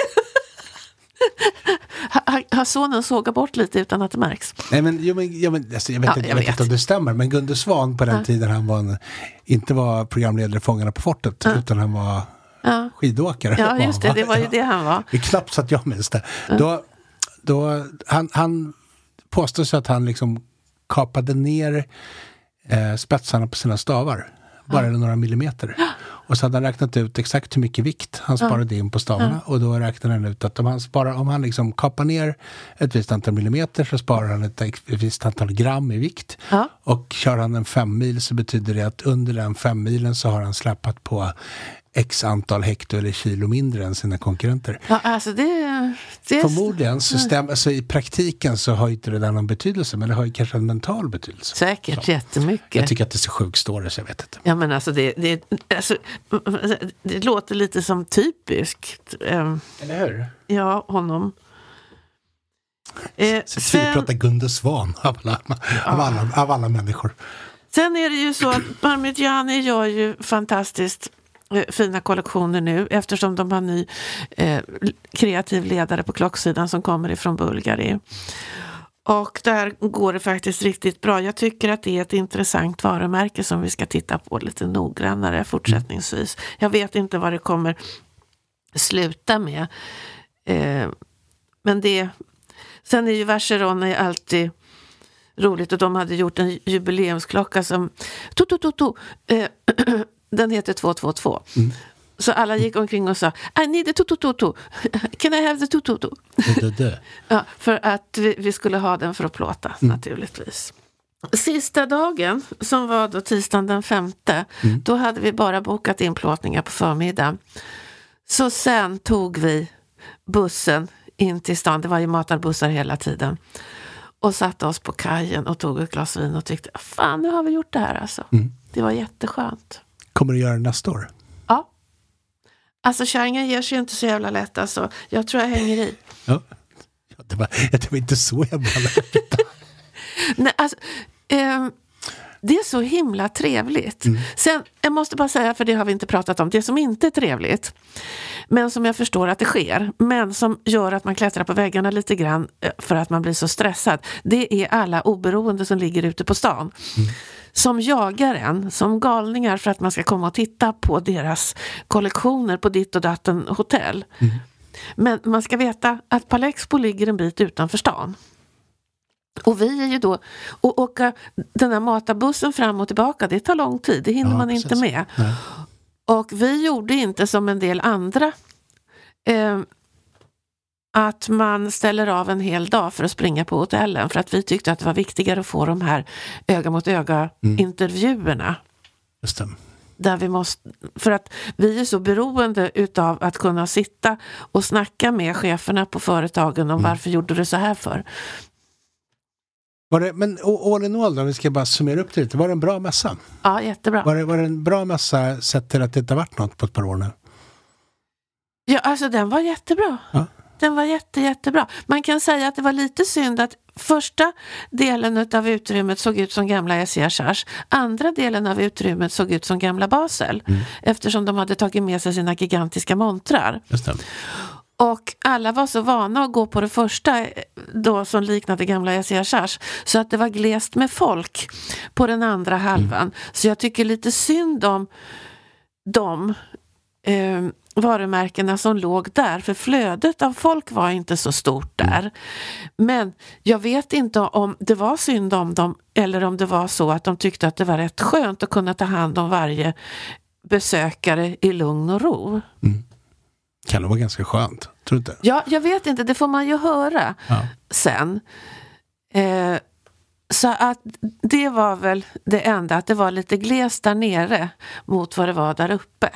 Har- Har sonen sågat bort lite utan att det märks? Nej men, jo, men, ja, men alltså, jag vet, Ja, inte, jag vet inte om det stämmer, men Gunde Svan på den Ja. tiden han var en, inte var programledare Fångarna på fortet, utan han var Ja. skidåkare. Ja, just det, det var ju det han var. Det är knappt så att jag minns det. Då, då, han, han påstås att han liksom kapade ner eh, spetsarna på sina stavar. Bara några millimeter. Och så hade han räknat ut exakt hur mycket vikt han sparade in på stavarna. Och då räknade han ut att om han, sparar, om han liksom kapar ner ett visst antal millimeter så sparar han ett, visst antal gram i vikt. Ja. Och kör han en fem mil så betyder det att under den fem milen så har han släpat på x antal hekto eller kilo mindre än sina konkurrenter. Ja, alltså det... det Förmodligen så stämmer, alltså i praktiken så har inte det där någon betydelse men det har ju kanske en mental betydelse. Säkert jättemycket. Jag tycker att det är så sjukt story så jag vet inte. Ja men alltså det, det, alltså, det låter lite som typiskt. eh, Eller hur? Ja, honom. Eh, Så vi sen, pratar Gunde Svan av alla, av, alla, av alla människor. sen är det ju så att Parmigiani gör ju fantastiskt eh, Eh, fina kollektioner nu eftersom de har ny eh, kreativ ledare på klocksidan som kommer ifrån Bulgari. Och där går det faktiskt riktigt bra. Jag tycker att det är ett intressant varumärke som vi ska titta på lite noggrannare fortsättningsvis. Jag vet inte vad det kommer sluta med. Eh, men det... Sen är ju Vacheron alltid roligt och de hade gjort en jubileumsklocka som... To, to, to, to, eh, den heter 222. Så alla gick omkring och sa I need a tutututu. Can I have the tututu? Ja, för att vi, vi skulle ha den för att plåta naturligtvis. Sista dagen, som var då tisdagen den femte, då hade vi bara bokat in plåtningar på förmiddagen. Så sen tog vi bussen in till stan, det var ju matarbussar hela tiden. Och satte oss på kajen och tog ett glas vin och tyckte, fan nu har vi gjort det här alltså. Det var jätteskönt. Kommer du göra nästa år? Ja. Alltså kärringen ger sig inte så jävla lätt alltså. Jag tror jag hänger i. Ja. Ja, det, var, det var inte så jag menade. Nej, alltså, ehm, det är så himla trevligt. Sen, jag måste bara säga, för det har vi inte pratat om, det som inte är trevligt, men som jag förstår att det sker, men som gör att man klättrar på väggarna lite grann eh, för att man blir så stressad, det är alla oberoende som ligger ute på stan. Som jagar en som galningar för att man ska komma och titta på deras kollektioner på ditt och datten hotell. Men man ska veta att Palexpo ligger en bit utanför stan. Och vi är ju då, och åka den här matarbussen fram och tillbaka, det tar lång tid, det hinner Ja, man precis. inte med. Nej. Och vi gjorde inte som en del andra, eh, att man ställer av en hel dag för att springa på hotellen, för att vi tyckte att det var viktigare att få de här öga mot öga intervjuerna. Just det. Där vi måste, för att vi är så beroende utav att kunna sitta och snacka med cheferna på företagen om varför gjorde du så här för? Var det, men all in all då, om vi ska bara summera upp det lite. Var det en bra mässa? Ja, jättebra. Var det, var det en bra mässa sett till att det inte varit något på ett par år nu? Ja, alltså den var jättebra. Ja. Den var jätte, jättebra. Man kan säga att det var lite synd att första delen av utrymmet såg ut som gamla SCHRs. Andra delen av utrymmet såg ut som gamla Basel. Eftersom de hade tagit med sig sina gigantiska montrar. Och alla var så vana att gå på det första eh, då som liknade gamla SCHRs. Så att det var glest med folk på den andra halvan. Så jag tycker lite synd om de eh, varumärkena som låg där. För flödet av folk var inte så stort där. Men jag vet inte om det var synd om dem eller om det var så att de tyckte att det var rätt skönt att kunna ta hand om varje besökare i lugn och ro. Kan det vara ganska skönt? Tror du inte? Ja, jag vet inte, det får man ju höra Ja. sen. Eh, så att det var väl det enda, att det var lite glest där nere mot vad det var där uppe.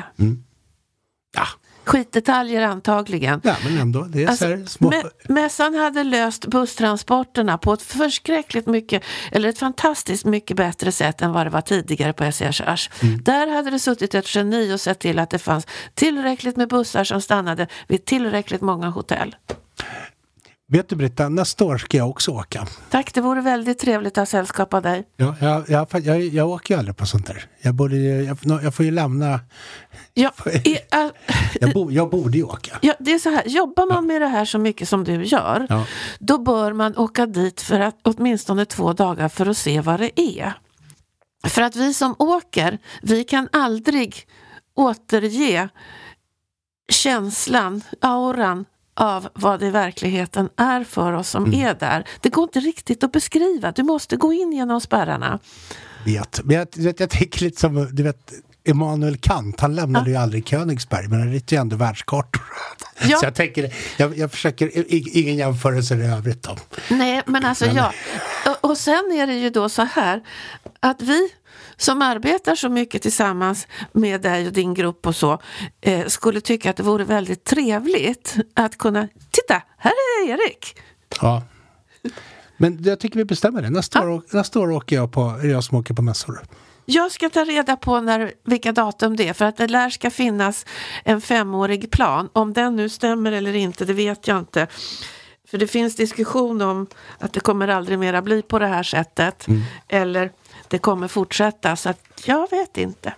Ja, Skitdetaljer antagligen. ja men ändå. Det är Alltså, små... mä- mässan hade löst busstransporterna på ett förskräckligt mycket, eller ett fantastiskt mycket bättre sätt än vad det var tidigare på SCHRs. Mm. Där hade det suttit ett geni och sett till att det fanns tillräckligt med bussar som stannade vid tillräckligt många hotell. Vet du Britta, nästa år ska jag också åka. Tack, det vore väldigt trevligt att ha sällskap av dig. Ja, jag, jag, jag, jag åker ju aldrig på sånt där. Jag, borde, jag, jag får ju lämna... Ja, i, äh, Jag, bo, jag borde ju åka. ja, det är så här, jobbar man med det här så mycket som du gör, Ja. då bör man åka dit för att åtminstone två dagar för att se vad det är. För att vi som åker, vi kan aldrig återge känslan, auran av vad det i verkligheten är för oss som är där. Det går inte riktigt att beskriva. Du måste gå in genom spärrarna. vet. Men jag, jag, jag tänker lite som, du vet, Immanuel Kant, han lämnade ju aldrig Königsberg, men han ritade ju ändå världskartor. Ja. Så jag tänker, jag, jag försöker, ingen jämförelse i övrigt då. Nej, men alltså Men- ja. Och, och sen är det ju då så här att vi som arbetar så mycket tillsammans med dig och din grupp och så eh, skulle tycka att det vore väldigt trevligt att kunna, titta, här är Erik. Ja. Men jag tycker vi bestämmer det. Nästa, år, nästa år åker jag på, är jag som åker på mässor. Jag ska ta reda på när, vilka datum det är för att det lär ska finnas en femårig plan. Om den nu stämmer eller inte, det vet jag inte. För det finns diskussion om att det kommer aldrig mera bli på det här sättet. Eller det kommer fortsätta, så att jag vet inte.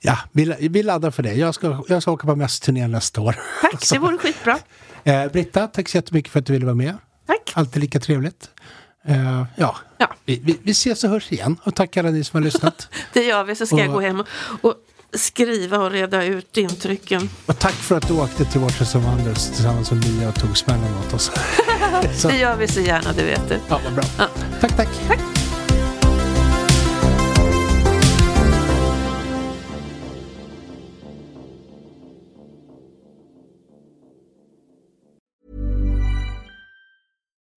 Ja, vi, vi laddar för det. Jag ska, jag ska åka på mässturné nästa år. Tack, det vore skitbra. Eh, Britta, tack så jättemycket för att du ville vara med. Tack. Alltid lika trevligt. Eh, ja, Ja. Vi, vi, vi ses och hörs igen. Och tack alla ni som har lyssnat. Det gör vi, så ska jag Och- gå hem och, och skriva och reda ut intrycken. och tack för att du åkte till Watchers of Wonders tillsammans med Mia och tog smällen åt oss. Det gör vi så gärna, det vet du. ja, vad bra. Tack, tack.